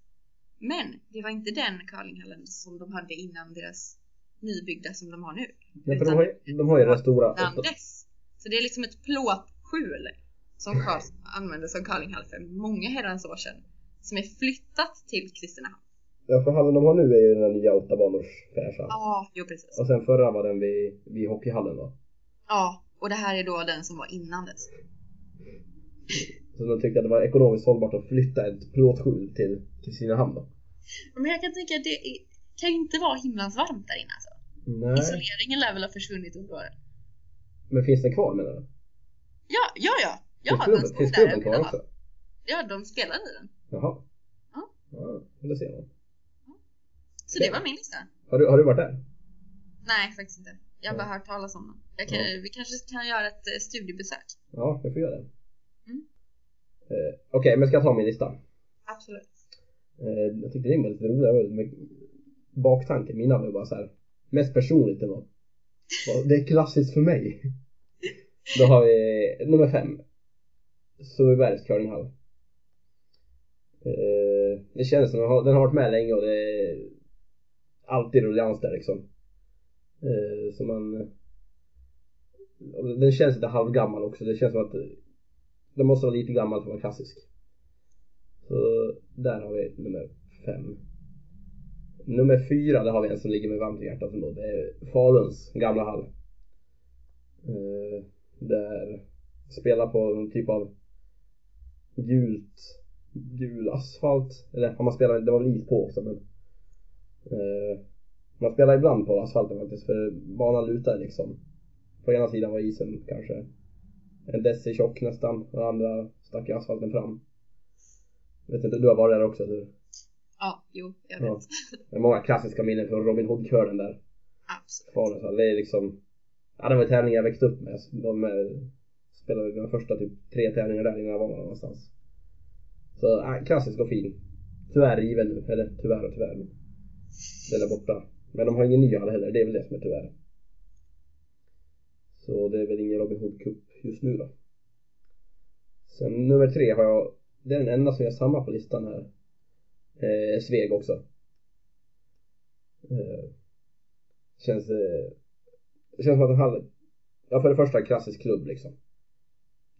[SPEAKER 2] Men det var inte den curlinghallen som de hade innan deras nybyggda som de har nu.
[SPEAKER 1] Ja, för de har ju, de har ju där stora...
[SPEAKER 2] Dess. Så det är liksom ett plåtskjul som Karlstad använde som curlinghall för många herrans år sedan. Som är flyttat till Kristinehamn.
[SPEAKER 1] Ja, för hallen de har nu är ju den där nya åtta banors fräscha.
[SPEAKER 2] Ja, jo precis.
[SPEAKER 1] Och sen förra var den vid, vid hockeyhallen då.
[SPEAKER 2] Ja, och det här är då den som var innan dess.
[SPEAKER 1] Så de tyckte att det var ekonomiskt hållbart att flytta ett plåtskjul till Kristinehamn då.
[SPEAKER 2] Men jag kan tänka att det kan ju inte vara himlans varmt där inne alltså.
[SPEAKER 1] Nej.
[SPEAKER 2] Isoleringen lär väl ha försvunnit under åren.
[SPEAKER 1] Men finns den kvar menar du?
[SPEAKER 2] Ja, ja, ja. Ja,
[SPEAKER 1] finns klubben, finns klubben kvar också?
[SPEAKER 2] Ja, de spelade i den.
[SPEAKER 1] Jaha.
[SPEAKER 2] Ja.
[SPEAKER 1] Ja, det ser man.
[SPEAKER 2] Så
[SPEAKER 1] Okej.
[SPEAKER 2] det var min lista.
[SPEAKER 1] Har du, har du varit där?
[SPEAKER 2] Nej, faktiskt inte. Jag har bara
[SPEAKER 1] Ja.
[SPEAKER 2] hört talas om den. Kan,
[SPEAKER 1] Ja.
[SPEAKER 2] Vi kanske kan göra ett eh, studiebesök.
[SPEAKER 1] Ja, jag får göra det.
[SPEAKER 2] Mm.
[SPEAKER 1] Eh, Okej, men ska jag ta min lista?
[SPEAKER 2] Absolut.
[SPEAKER 1] Eh, jag tyckte det var lite roligare med baktanken. Mina var bara så här mest personligt det var. Det är klassiskt för mig. Då har vi nummer fem. Sundbybergs curlinghall. Eh, det känns som att den har varit med länge och det är alltid ruljans där liksom. Eh, så man den känns lite halvgammal också. Det känns som att den måste vara lite gammal för att vara klassisk. Så där har vi nummer fem. Nummer fyra, där har vi en som ligger med varmt i hjärtat ändå. Det är Faluns gamla hall. Eh, där spelar på någon typ av gult, gul asfalt. Eller har man spelar, det var väl is på också men. Eh, man spelar ibland på asfalten faktiskt för banan lutar liksom. På ena sidan var isen kanske en deci tjock nästan och andra stack asfalten fram. Jag vet inte, du har varit där också du?
[SPEAKER 2] Ja, jo, jag vet.
[SPEAKER 1] Ja. Det är många klassiska minnen från Robin Hood-kören där.
[SPEAKER 2] Absolut.
[SPEAKER 1] Så det är liksom Ja det var tävlingar jag växte upp med. De eh, spelade mina första typ tre tävlingar där innan jag var någon annanstans. Så äh, klassisk och fin. Tyvärr riven nu, eller tyvärr och tyvärr. Den är borta. Men de har ingen ny hall heller, det är väl det som är tyvärr. Så det är väl ingen Robin Hood Cup just nu då. Sen nummer tre har jag, det är den enda som jag samma på listan här. Eh, Sveg också. Eh, känns, eh, det känns som att en hall, ja för det första en klassisk klubb liksom.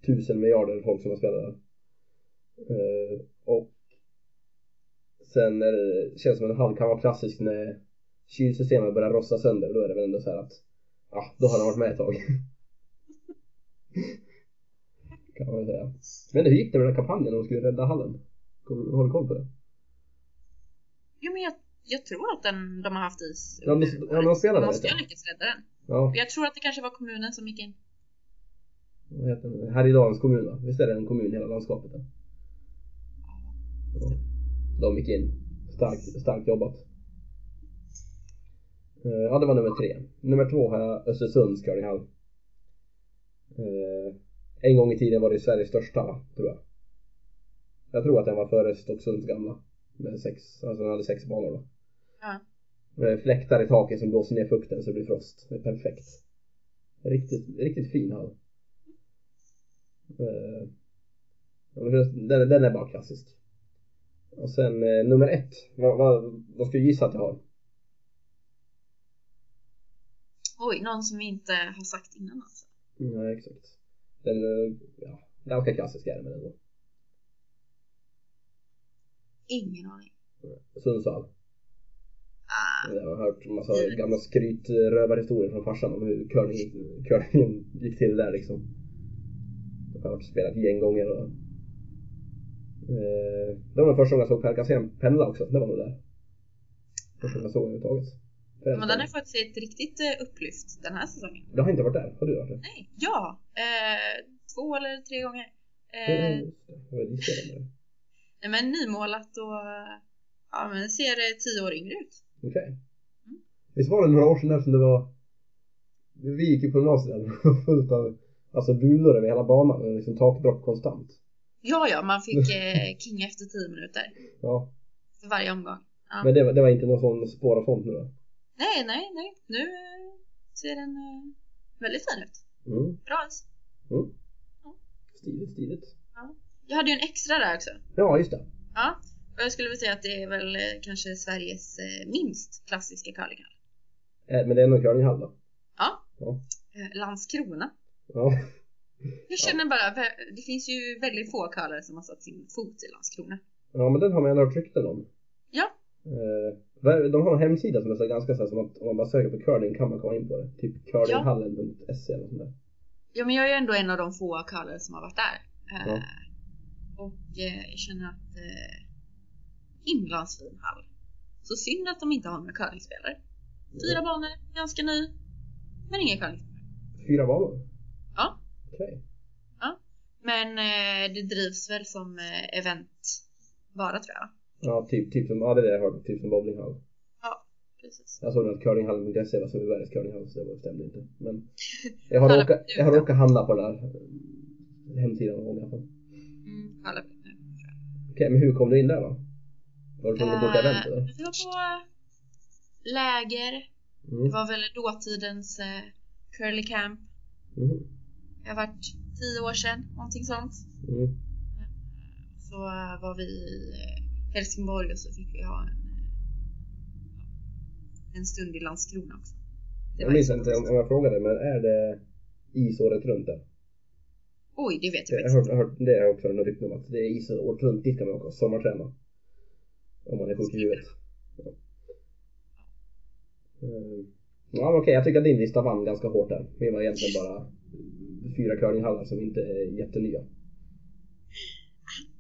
[SPEAKER 1] Tusen miljarder folk som har spelat där. Eh, och sen är det, känns som att en hall kan vara klassisk när kylsystemet börjar rossa sönder. Då är det väl ändå så här att, ja, då har den varit med ett tag. kan man väl säga. Men hur gick det med den här kampanjen när de skulle rädda hallen? Har du koll på det?
[SPEAKER 2] Jo, men jag, jag tror att den, de har haft is.
[SPEAKER 1] Ja, de- ja, de spelade
[SPEAKER 2] De ha lyckats rädda den.
[SPEAKER 1] Ja,
[SPEAKER 2] Jag tror att det kanske var kommunen som gick in.
[SPEAKER 1] vad heter det? Härjedalens kommun va? Visst är det en kommun i hela landskapet? Där? Ja. De gick in. Starkt, starkt jobbat. Eh, Ja, det var nummer tre. Nummer två har jag Östersunds curlinghall. Eh, En gång i tiden var det Sveriges största, tror jag. Jag tror att den var före Stocksunds gamla. Med sex, alltså den hade sex banor då.
[SPEAKER 2] Ja.
[SPEAKER 1] Med fläktar i taket som blåser ner fukten så det blir frost. Det är perfekt. Riktigt, riktigt fin hall. Eh, Den, den är bara klassisk. Och sen eh, nummer ett. Vad, vad, vad ska du gissa att jag har?
[SPEAKER 2] Oj, någon som vi inte har sagt innan alltså.
[SPEAKER 1] Nej, exakt. Den, eh, ja, ganska klassisk är den ändå.
[SPEAKER 2] Ingen aning.
[SPEAKER 1] Sundsvall.
[SPEAKER 2] Ah,
[SPEAKER 1] Jag har hört massa gamla skrytrövarhistorier från farsan om hur curling, curlingen gick till där liksom. Jag har varit spelat gäng gånger och eh, Det var den första gången jag såg Per Kasem pendla också, det var nog där. Första gången jag såg överhuvudtaget.
[SPEAKER 2] men den har faktiskt ett riktigt eh, upplyft den här säsongen.
[SPEAKER 1] Jag har inte varit där, har du varit där?
[SPEAKER 2] Nej, ja. Eh, två eller tre gånger.
[SPEAKER 1] Eh, just det, jag var disad med
[SPEAKER 2] nej, men nymålat och ja, men ser eh, tio år yngre ut.
[SPEAKER 1] Okej.
[SPEAKER 2] Mm.
[SPEAKER 1] Visst var det några år sedan som det var Vi gick ju på gymnasiet där, det var fullt av Alltså bulor över hela banan, och liksom takdropp konstant.
[SPEAKER 2] Ja, ja, man fick eh, king efter tio minuter
[SPEAKER 1] Ja,
[SPEAKER 2] för varje omgång. Ja.
[SPEAKER 1] men det var, det var inte någon sån spår av sånt nu då?
[SPEAKER 2] Nej, nej, nej. Nu eh, ser den eh, väldigt fin ut.
[SPEAKER 1] Mm.
[SPEAKER 2] Bra is.
[SPEAKER 1] Mm.
[SPEAKER 2] Ja.
[SPEAKER 1] Stiligt, stiligt.
[SPEAKER 2] Jag hade ju en extra där också.
[SPEAKER 1] Ja, just det.
[SPEAKER 2] Ja, och jag skulle vilja säga att det är väl eh, kanske Sveriges eh, minst klassiska curlinghall.
[SPEAKER 1] Eh, Men det är nog curlinghall då?
[SPEAKER 2] Ja.
[SPEAKER 1] Ja.
[SPEAKER 2] Landskrona.
[SPEAKER 1] Ja.
[SPEAKER 2] Jag känner bara, det finns ju väldigt få curlare som har satt sin fot i Landskrona.
[SPEAKER 1] ja, men den har man ändå hört rykten om.
[SPEAKER 2] Ja.
[SPEAKER 1] De har en hemsida som är så ganska så här, som att om man bara söker på curling kan man komma in på det. Typ curlinghallen.se eller sånt där.
[SPEAKER 2] Ja, men jag är ju ändå en av de få curlare som har varit där.
[SPEAKER 1] Ja.
[SPEAKER 2] Och eh, jag känner att eh, himla fin hall. Så synd att de inte har några curlingspelare. Fyra banor, ganska ny. Men inga curlingspelare.
[SPEAKER 1] Fyra banor?
[SPEAKER 2] Ja.
[SPEAKER 1] Okej.
[SPEAKER 2] Men eh, det drivs väl som eh, event bara tror jag.
[SPEAKER 1] Ja, typ, typ som, ja det är det jag hörde, typ som bowlinghall.
[SPEAKER 2] Precis.
[SPEAKER 1] Jag såg att curlinghallen.se var som Sveriges curlinghall så det stämde inte. Men jag har, råkat, handla på den där eh, hemsidan någon gång i alla fall.
[SPEAKER 2] Mm, det.
[SPEAKER 1] Okej, men hur kom du in där då? Var du tvungen att boka event eller?
[SPEAKER 2] Eh, Vi var på läger. Det
[SPEAKER 1] Mm.
[SPEAKER 2] var väl dåtidens eh, curly camp.
[SPEAKER 1] Mm.
[SPEAKER 2] Det har varit tio år sedan, någonting sånt.
[SPEAKER 1] Mm.
[SPEAKER 2] Så eh, var vi i eh, Helsingborg och så fick vi ha en, eh, en stund i Landskrona också. Det
[SPEAKER 1] Jag
[SPEAKER 2] var
[SPEAKER 1] minns inte om, om jag frågade, men är det is året runt där?
[SPEAKER 2] Oj, det vet jag
[SPEAKER 1] Jag
[SPEAKER 2] faktiskt
[SPEAKER 1] har hört, det jag också något rykte om att det är is året runt. Dit kan man åka och sommarträna. Om man är sjuk i huvudet. Ja, Eh, ja okej, jag tycker att din lista vann ganska hårt där. Min var egentligen bara fyra curlinghallar som inte är jättenya.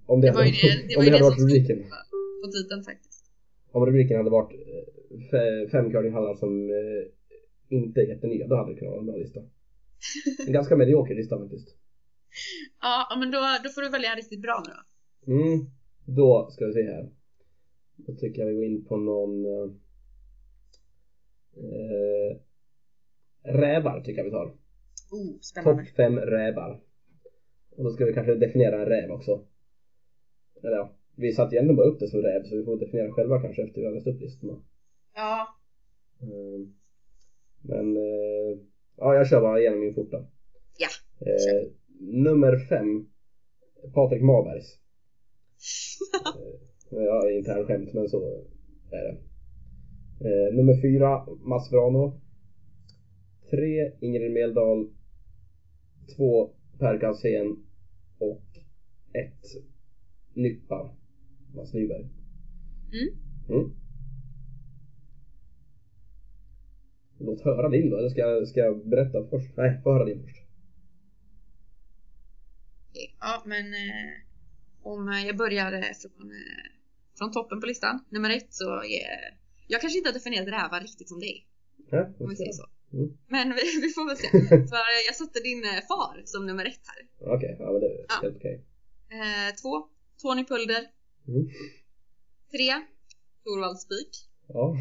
[SPEAKER 1] Om det,
[SPEAKER 2] Det var ju
[SPEAKER 1] hade,
[SPEAKER 2] det, det,
[SPEAKER 1] om
[SPEAKER 2] var ju
[SPEAKER 1] det
[SPEAKER 2] det
[SPEAKER 1] hade varit rubriken.
[SPEAKER 2] på, titeln faktiskt.
[SPEAKER 1] Om rubriken hade varit eh, fe- fem curlinghallar som eh, inte är jättenya, då hade det kunnat vara en bra lista. En ganska medioker lista faktiskt.
[SPEAKER 2] Ja, men då, då får du välja en riktigt bra nu då.
[SPEAKER 1] Mm, då ska vi se här. Då tycker jag vi går in på någon eh, eh, rävar tycker jag vi tar.
[SPEAKER 2] Oh,
[SPEAKER 1] Topp
[SPEAKER 2] spännande.
[SPEAKER 1] fem rävar. Och då ska vi kanske definiera en räv också. Eller ja, vi satte ju ändå bara upp det som räv så vi får definiera själva kanske efter vi har läst upp listorna.
[SPEAKER 2] Ja,
[SPEAKER 1] Eh, Men eh, ja, jag kör bara igenom min fort då.
[SPEAKER 2] Ja,
[SPEAKER 1] Eh, nummer fem Patrik Mabergs. Eh, ja, intern skämt men så är det. Eh, nummer fyra Mats Vrano. Tre Ingrid Meldal. Två Per Galsén och ett Nyppa Mats Nyberg.
[SPEAKER 2] Mm.
[SPEAKER 1] Mm. Låt höra din då, eller ska ska jag berätta först? Nej, få höra din först.
[SPEAKER 2] Okej. ja men eh, om eh, jag börjar eh, från, eh, från toppen på listan, nummer ett så är jag kanske inte har definierat rävar riktigt som dig,
[SPEAKER 1] Ja,
[SPEAKER 2] om vi säger så.
[SPEAKER 1] Mm.
[SPEAKER 2] Men vi, vi får väl se. För eh, jag satte din far som nummer ett här.
[SPEAKER 1] Okej, ja men det är
[SPEAKER 2] Ja.
[SPEAKER 1] helt okej.
[SPEAKER 2] Eh, två, Tony Pulder.
[SPEAKER 1] Mm.
[SPEAKER 2] Tre, Torvald Spik.
[SPEAKER 1] Ja.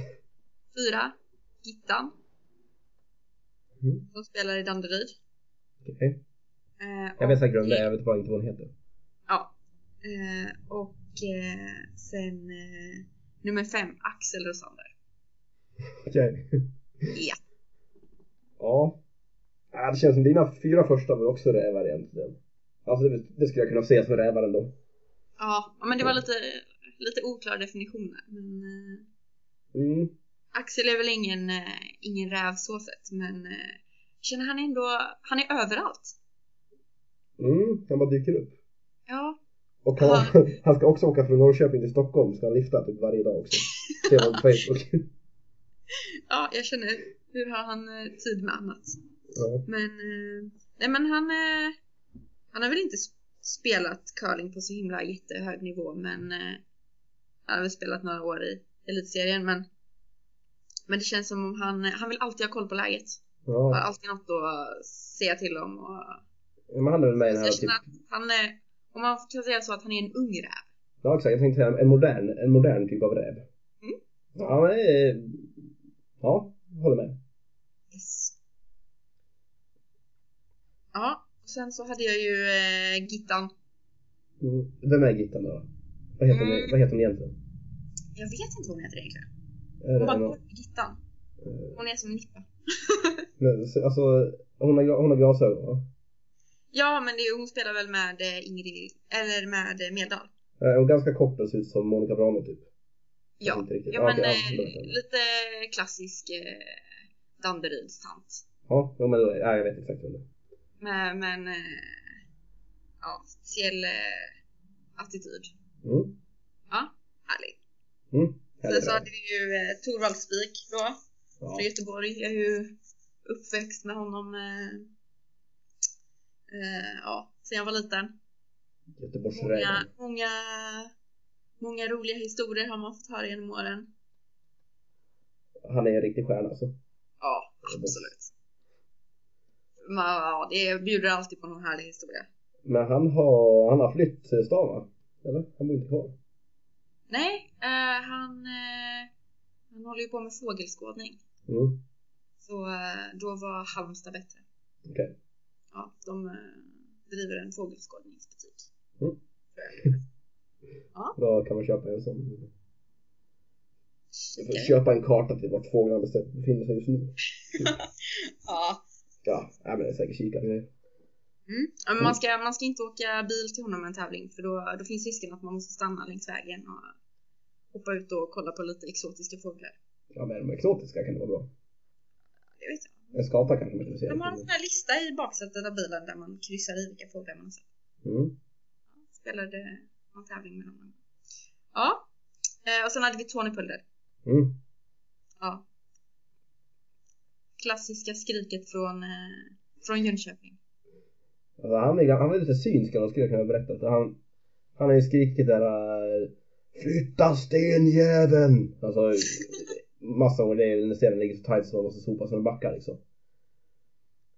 [SPEAKER 2] Fyra, Gittan.
[SPEAKER 1] Mm.
[SPEAKER 2] Som spelar i Danderyd.
[SPEAKER 1] Okej.
[SPEAKER 2] Eh,
[SPEAKER 1] Jag vet säkert vem det är, jag vet bara inte vad hon heter.
[SPEAKER 2] Ja. Eh, och eh, sen eh, nummer fem, Axel Rosander.
[SPEAKER 1] Okej.
[SPEAKER 2] Ja.
[SPEAKER 1] Ja. ja. Det känns som dina fyra första var också rävar egentligen. Alltså det, det skulle jag kunna se som rävar ändå.
[SPEAKER 2] Ja, men det var lite, lite oklara definitioner. Men eh,
[SPEAKER 1] Mm.
[SPEAKER 2] Axel är väl ingen, eh, ingen räv så sett, men känner han ändå, han är överallt.
[SPEAKER 1] Mm, han bara dyker upp.
[SPEAKER 2] Ja,
[SPEAKER 1] Och han, han ska också åka från Norrköping till Stockholm, ska han lifta typ varje dag också. Ser man på Facebook.
[SPEAKER 2] ja jag känner, hur har han eh, tid med annat?
[SPEAKER 1] Ja.
[SPEAKER 2] Men, eh, nej men han, eh, han har väl inte sp- spelat curling på så himla jättehög nivå men han har väl spelat några år i elitserien men men det känns som om han, han vill alltid ha koll på läget. Har
[SPEAKER 1] Ja.
[SPEAKER 2] alltid något att säga till om och
[SPEAKER 1] Men han är väl med i den här typ...
[SPEAKER 2] han är, om man kan säga så att han är en ung räv.
[SPEAKER 1] Ja exakt, jag tänkte säga en modern, en modern typ av räv.
[SPEAKER 2] Mm.
[SPEAKER 1] Ja men eh, Ja, håller med.
[SPEAKER 2] Yes. Ja, och sen så hade jag ju eh, Gittan.
[SPEAKER 1] Mm. Vem är Gittan då? Vad heter, hon,
[SPEAKER 2] Mm.
[SPEAKER 1] vad heter hon egentligen?
[SPEAKER 2] Jag vet inte vad hon heter egentligen. Hon bara
[SPEAKER 1] någon,
[SPEAKER 2] Gittan.
[SPEAKER 1] eh,
[SPEAKER 2] Hon är som Nippa.
[SPEAKER 1] men, så- alltså, hon har, hon har glasögon va?
[SPEAKER 2] Ja, men det, hon spelar väl med eh, Ingrid, eller med eh, Meldal.
[SPEAKER 1] Eh, Hon är ganska kort och ser ut som Monica Brano typ.
[SPEAKER 2] Ja, ja
[SPEAKER 1] Ja,
[SPEAKER 2] men eh,
[SPEAKER 1] ja, vet jag.
[SPEAKER 2] lite klassisk eh, Danderyds-tant.
[SPEAKER 1] Ja, jo, men ja, jag vet exakt vem det är.
[SPEAKER 2] Men, men eh, ja, speciell eh, attityd.
[SPEAKER 1] Mm.
[SPEAKER 2] Ja, härlig.
[SPEAKER 1] Mm.
[SPEAKER 2] Sen så hade vi ju eh, Torvald Spik då,
[SPEAKER 1] Ja.
[SPEAKER 2] från Göteborg. Jag är ju uppväxt med honom eh, eh, ja, sen jag var liten. Många, många, många roliga historier har man fått höra genom åren.
[SPEAKER 1] Han är en riktig stjärna alltså.
[SPEAKER 2] Ja, absolut. Men, ja, det bjuder alltid på någon härlig historia.
[SPEAKER 1] Men han har, han har flytt stan va? Eller? Han bor inte kvar.
[SPEAKER 2] Nej, eh, han, eh, han håller ju på med fågelskådning.
[SPEAKER 1] Mm.
[SPEAKER 2] Så eh, då var Halmstad bättre.
[SPEAKER 1] Okej.
[SPEAKER 2] Ja, de eh, driver en fågelskådningsbutik.
[SPEAKER 1] Mm.
[SPEAKER 2] Ja.
[SPEAKER 1] Vad kan man köpa en sån? Jag får
[SPEAKER 2] Kika.
[SPEAKER 1] köpa en karta till vart fåglarna befinner sig just nu.
[SPEAKER 2] Ja.
[SPEAKER 1] Ja, men det är säkert kikare.
[SPEAKER 2] Mm. ja men man, ska, man ska inte åka bil till honom med en tävling för då, då finns risken att man måste stanna längs vägen och hoppa ut och kolla på lite exotiska fåglar.
[SPEAKER 1] Ja men de exotiska kan det vara bra.
[SPEAKER 2] Det vet jag.
[SPEAKER 1] En skata kanske man kan se.
[SPEAKER 2] De har en sån här lista i baksätet av bilen där man kryssar i vilka fåglar man har sett.
[SPEAKER 1] Mm.
[SPEAKER 2] Spelade någon tävling med honom. Ja. Eh, och sen hade vi Tony Pulder.
[SPEAKER 1] Mm.
[SPEAKER 2] Ja. Klassiska skriket från, eh, från Jönköping.
[SPEAKER 1] Alltså, han, är, han är lite synsk eller skulle jag kunna berätta. Han, han har ju skrikit där äh, Flytta stenjäveln! Alltså massa gånger det är när stenen ligger så tight så man måste sopa en backar liksom.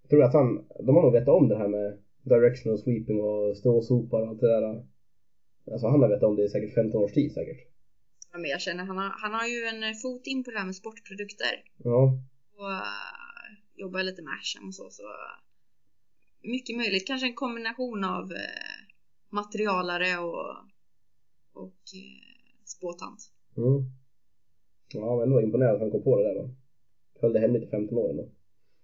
[SPEAKER 1] Jag tror att han, de har nog vetat om det här med directional sweeping och stråsopar och allt det där. Alltså han har vetat om det i säkert 15 års tid säkert.
[SPEAKER 2] Ja, men jag känner han har, han har ju en eh, fot in på det här med sportprodukter.
[SPEAKER 1] Ja.
[SPEAKER 2] Och uh, jobbar lite med Asham och så. så mycket möjligt. Kanske en kombination av eh, materialare och, och eh, spåtant.
[SPEAKER 1] Mm. Ja men ändå imponerad att han kom på det där då. Höll det hemligt i 15 år ändå.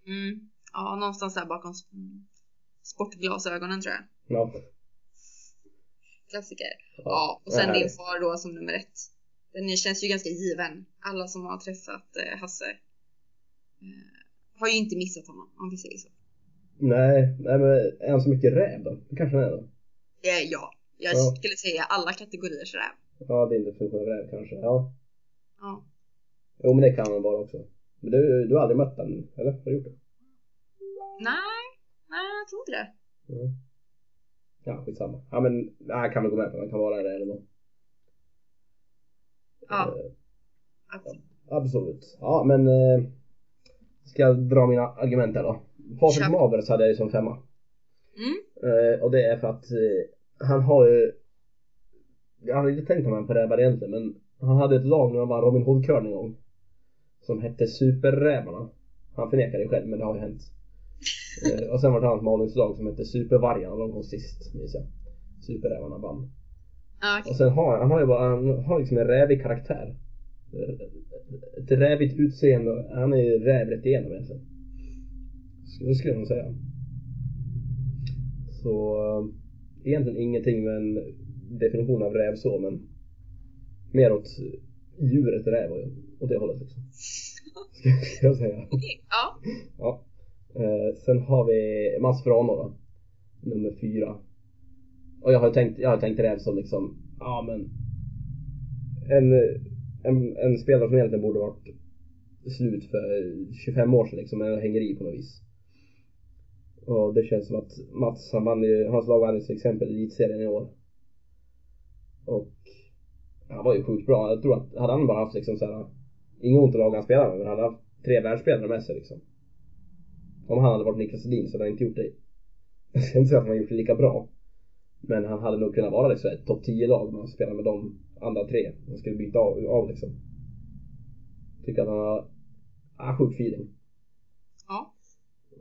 [SPEAKER 2] Mm. Ja, någonstans där bakom sportglasögonen tror jag.
[SPEAKER 1] Ja.
[SPEAKER 2] Klassiker. Ja, och sen din far då som nummer ett. Den känns ju ganska given. Alla som har träffat eh, Hasse eh, har ju inte missat honom om vi säger så.
[SPEAKER 1] Nej, nej men är han så mycket räv då? Det kanske han är då?
[SPEAKER 2] Eh, ja, jag
[SPEAKER 1] Ja.
[SPEAKER 2] skulle säga alla kategoriers räv.
[SPEAKER 1] Ja, det är inte funktion av räv kanske. Ja.
[SPEAKER 2] Ja.
[SPEAKER 1] Jo men det kan han vara också. Men du, du har aldrig mött den, eller? Har du gjort det?
[SPEAKER 2] Nej, nej jag tror inte det.
[SPEAKER 1] Mm. Ja, skitsamma. Ja men, nej, jag kan väl gå med på han kan vara det eller något.
[SPEAKER 2] Ja.
[SPEAKER 1] Eh,
[SPEAKER 2] Absolut.
[SPEAKER 1] absolut. Ja men, eh, ska jag dra mina argument här då? Patrik. Mavers hade jag ju som femma.
[SPEAKER 2] Mm.
[SPEAKER 1] Eh, och det är för att eh, han har ju Jag hade inte tänkt honom på rävar egentligen men han hade ett lag när han var Robin Hood Curling en gång Som hette Superrävarna. Han förnekar det själv men det har ju hänt. Eh, Och sen var det ett annat malingslag som hette Supervargarna, de kom sist minns jag. Superrävarna vann.
[SPEAKER 2] Okej.
[SPEAKER 1] Och sen har han har ju bara, han har liksom en rävig karaktär. Eh, Ett rävigt utseende, han är ju räv rätt igenom egentligen. Skulle, skulle jag nog säga. Så eh, egentligen ingenting med en definition av räv så men Mer åt djuret räv och, och det hållet liksom Ska jag säga
[SPEAKER 2] Okej, Ja.
[SPEAKER 1] Ja. Eh, sen har vi Mats Franå då. Nummer fyra. Och jag har tänkt, jag har tänkt räv som liksom, ja men en, en, en spelare som egentligen borde varit slut för 25 år sedan liksom, men hänger i på något vis. Och det känns som att Mats, han vann ju, hans lag vann ju till exempel elitserien i år. Och han var ju sjukt bra. Jag tror att hade han bara haft liksom såhär, inget ont i laget han spelade med, men han hade haft tre världsspelare med sig liksom. Om han hade varit Niklas Edin så hade han inte gjort det. Jag ska inte säga att han har gjort det lika bra. Men han hade nog kunnat vara liksom ett topp 10 lag om han spelar med de andra tre. Han skulle byta av, av liksom. Tycker att han har, ah, sjuk feeling.
[SPEAKER 2] Ja.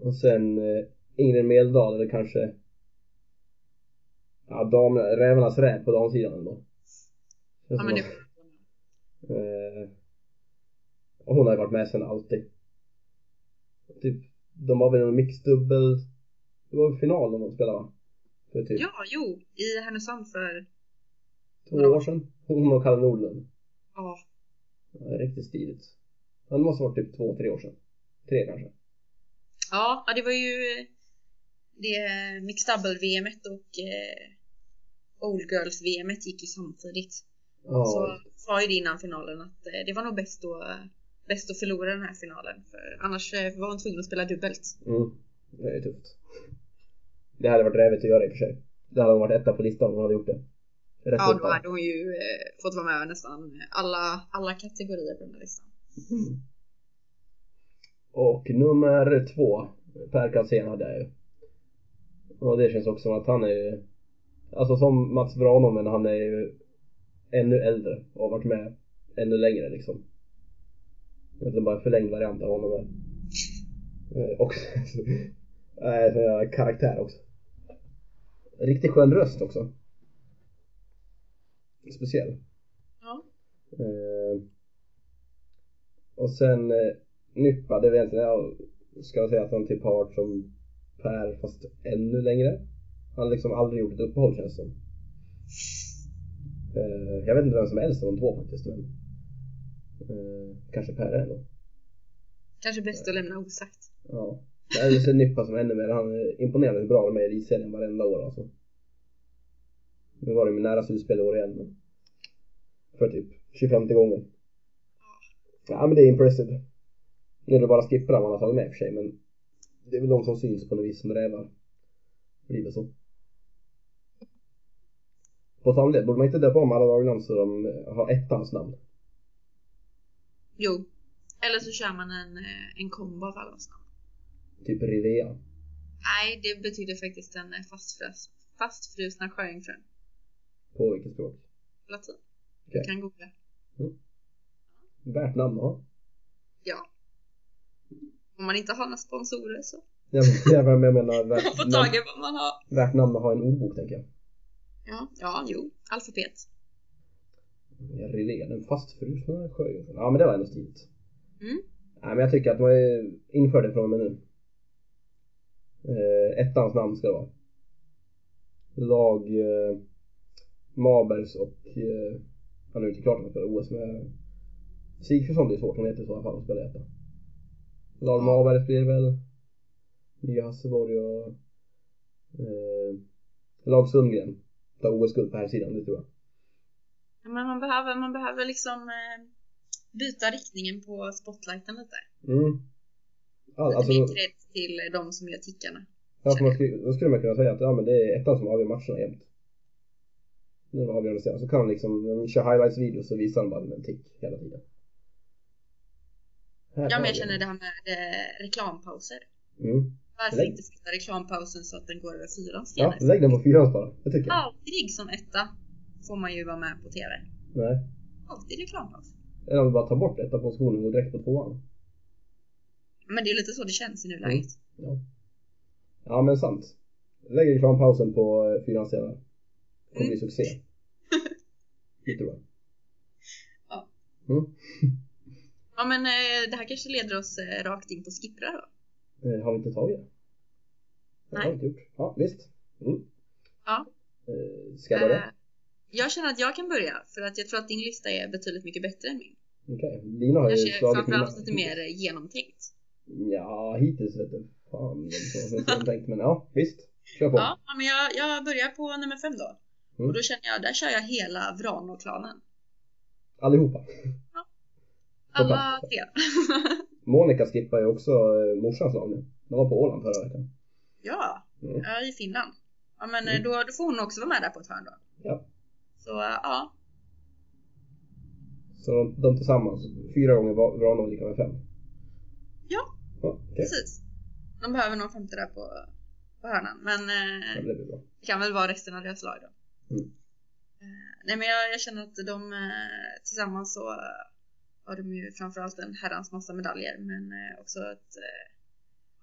[SPEAKER 1] Och sen eh, Ingrid Meldal eller kanske Ja, dam, rävarnas räv på damsidan ändå.
[SPEAKER 2] Ja men det
[SPEAKER 1] Eh, och hon har ju varit med sen alltid. Typ, de var väl en mixdubbel, det var väl final de spelade va? För typ
[SPEAKER 2] Ja, jo. I Härnösand för...
[SPEAKER 1] två år sedan. Hon och Kalle Nordlund.
[SPEAKER 2] Ja.
[SPEAKER 1] Ja, det är riktigt stiligt. Det måste ha varit typ två, tre år sedan. Tre kanske.
[SPEAKER 2] Ja, ja, det var ju det Mixed Double-VMet och eh, Old Girls-VMet gick ju samtidigt.
[SPEAKER 1] Ja,
[SPEAKER 2] Så sa ju det innan finalen att eh, det var nog bäst att, bäst att förlora den här finalen. För annars eh, var hon tvungen att spela dubbelt.
[SPEAKER 1] mm, det är tufft. Det hade varit rävigt att göra i och för sig. Det hade hon varit etta på listan om hon hade gjort det. Rätt
[SPEAKER 2] Ja, då hade hon ju eh, fått vara med nästan alla, alla kategorier på den här listan.
[SPEAKER 1] Mm. Och nummer två, Per Kalsén hade jag ju. Och det känns också som att han är ju, alltså som Mats Branholm men han är ju ännu äldre och har varit med ännu längre liksom. Är bara en förlängd variant av honom där. Eh, Och Nej, så jag karaktär också. Riktigt skön röst också. Speciell.
[SPEAKER 2] Ja.
[SPEAKER 1] Eh, och sen eh, Nyppa, det vet jag jag ska säga att han typ har varit som Per fast ännu längre. Han har liksom aldrig gjort ett uppehåll känns det som. Eh, jag vet inte vem som är äldst av de två faktiskt men kanske Per är ändå.
[SPEAKER 2] Kanske bäst att lämna osagt.
[SPEAKER 1] Ja. Jag ser Nyppa som ännu mer, han är imponerande bra med i elitserien varenda år alltså. Nu var det ju nära slutspel i år igen men för typ 25 gången. Ja men det är impressive. Nu är det bara skipprar man har tagit med i och för sig men det är väl de som syns på något vis som rävar. Blir det så. På samled, borde man inte döpa om alla lagnamn så de har ettans namn?
[SPEAKER 2] Jo. Eller så kör man en, eh, en kombo av alla namn.
[SPEAKER 1] Typ Rivea.
[SPEAKER 2] Nej, det betyder faktiskt en eh, fastfrös, fastfrusna sjöjungfrun.
[SPEAKER 1] På vilket språk?
[SPEAKER 2] Latin.
[SPEAKER 1] Okej.
[SPEAKER 2] Du kan googla.
[SPEAKER 1] Värt namn ha.
[SPEAKER 2] Ja. Om man inte har några sponsorer så
[SPEAKER 1] Jag, jag, jag menar
[SPEAKER 2] man
[SPEAKER 1] värt,
[SPEAKER 2] får
[SPEAKER 1] namn,
[SPEAKER 2] tag i vad man har.
[SPEAKER 1] värt namn att ha en ordbok tänker jag.
[SPEAKER 2] Ja, ja, jo. Alfabet.
[SPEAKER 1] Rilé, den fastfrusna sjöjungfrun. Ja men det var ändå stiligt.
[SPEAKER 2] Mm.
[SPEAKER 1] Nej men jag tycker att man inför det från och med nu. Eh, ettans namn ska det vara. Lag eh, Mabers och eh, är ju inte klart att han spelar OS med Sigfridsson det är svårt, hon heter så i alla fall, att spela etta. Lag
[SPEAKER 2] Ja.
[SPEAKER 1] Mabers blir det väl. Nya Hasselborg och eh, Lag Sundgren. Ta OS-guld på här sidan, det tror jag.
[SPEAKER 2] Men man behöver, man behöver liksom eh, byta riktningen på spotlighten lite.
[SPEAKER 1] Mm. All,
[SPEAKER 2] Lite
[SPEAKER 1] alltså,
[SPEAKER 2] cred till de som gör tickarna.
[SPEAKER 1] Ja, man skulle, då skulle man kunna säga att ja, men det är ettan som avgör matcherna jämt. Nu är avgörande sen. Så kan liksom, när de kör highlights-videos så visar de bara en tick hela tiden. Här
[SPEAKER 2] Ja, men jag känner det här med eh, reklampauser.
[SPEAKER 1] Mm.
[SPEAKER 2] Varför
[SPEAKER 1] Lägg-
[SPEAKER 2] inte flytta reklampausen så att den går över fyran
[SPEAKER 1] Ja, lägg den på fyran bara. Det tycker jag.
[SPEAKER 2] Aldrig som etta får man ju vara med på TV.
[SPEAKER 1] Nej.
[SPEAKER 2] Alltid reklampaus.
[SPEAKER 1] Eller om du bara tar bort etta positionen och går direkt på tvåan.
[SPEAKER 2] Men det är lite så det känns i nuläget.
[SPEAKER 1] Ja. Ja, men sant. Lägg reklampausen på eh, fyran senare. Det kommer bli
[SPEAKER 2] Mm.
[SPEAKER 1] succé. Det tror jag.
[SPEAKER 2] Ja.
[SPEAKER 1] Mm.
[SPEAKER 2] Ja men eh, det här kanske leder oss eh, rakt in på skipprar då.
[SPEAKER 1] Har vi inte tagit det? Det har
[SPEAKER 2] Nej.
[SPEAKER 1] vi inte gjort. Ja, visst. Mm.
[SPEAKER 2] Ja.
[SPEAKER 1] Ska jag börja?
[SPEAKER 2] Eh, jag känner att jag kan börja för att jag tror att din lista är betydligt mycket bättre än min.
[SPEAKER 1] Okej, dina har ju slagit
[SPEAKER 2] framförallt lite mer eh, genomtänkt.
[SPEAKER 1] Ja, hittills vet du fan vem som har tänkt men ja, visst. Kör på.
[SPEAKER 2] Ja, ja, men jag, jag börjar på nummer fem då.
[SPEAKER 1] Mm.
[SPEAKER 2] Och då känner jag, där kör jag hela Vrano-klanen.
[SPEAKER 1] Allihopa.
[SPEAKER 2] Alla tre.
[SPEAKER 1] Monica skippar ju också eh, morsans lag nu. De var på Åland förra veckan.
[SPEAKER 2] ja,
[SPEAKER 1] Mm.
[SPEAKER 2] ja, i Finland. Ja men eh,
[SPEAKER 1] Mm.
[SPEAKER 2] då, då får hon också vara med där på ett hörn då.
[SPEAKER 1] Ja.
[SPEAKER 2] Så eh, ja,
[SPEAKER 1] Så de, de tillsammans, fyra gånger var- Vrano lika med fem.
[SPEAKER 2] Ja.
[SPEAKER 1] ja okej.
[SPEAKER 2] precis. De behöver någon femte där på, på hörnan. Men
[SPEAKER 1] Ja,
[SPEAKER 2] eh,
[SPEAKER 1] men det
[SPEAKER 2] det kan väl vara resten av deras lag då.
[SPEAKER 1] Mm.
[SPEAKER 2] Eh, nej men jag, jag känner att de eh, tillsammans så eh, har de ju framförallt en herrans massa medaljer men eh, också eh,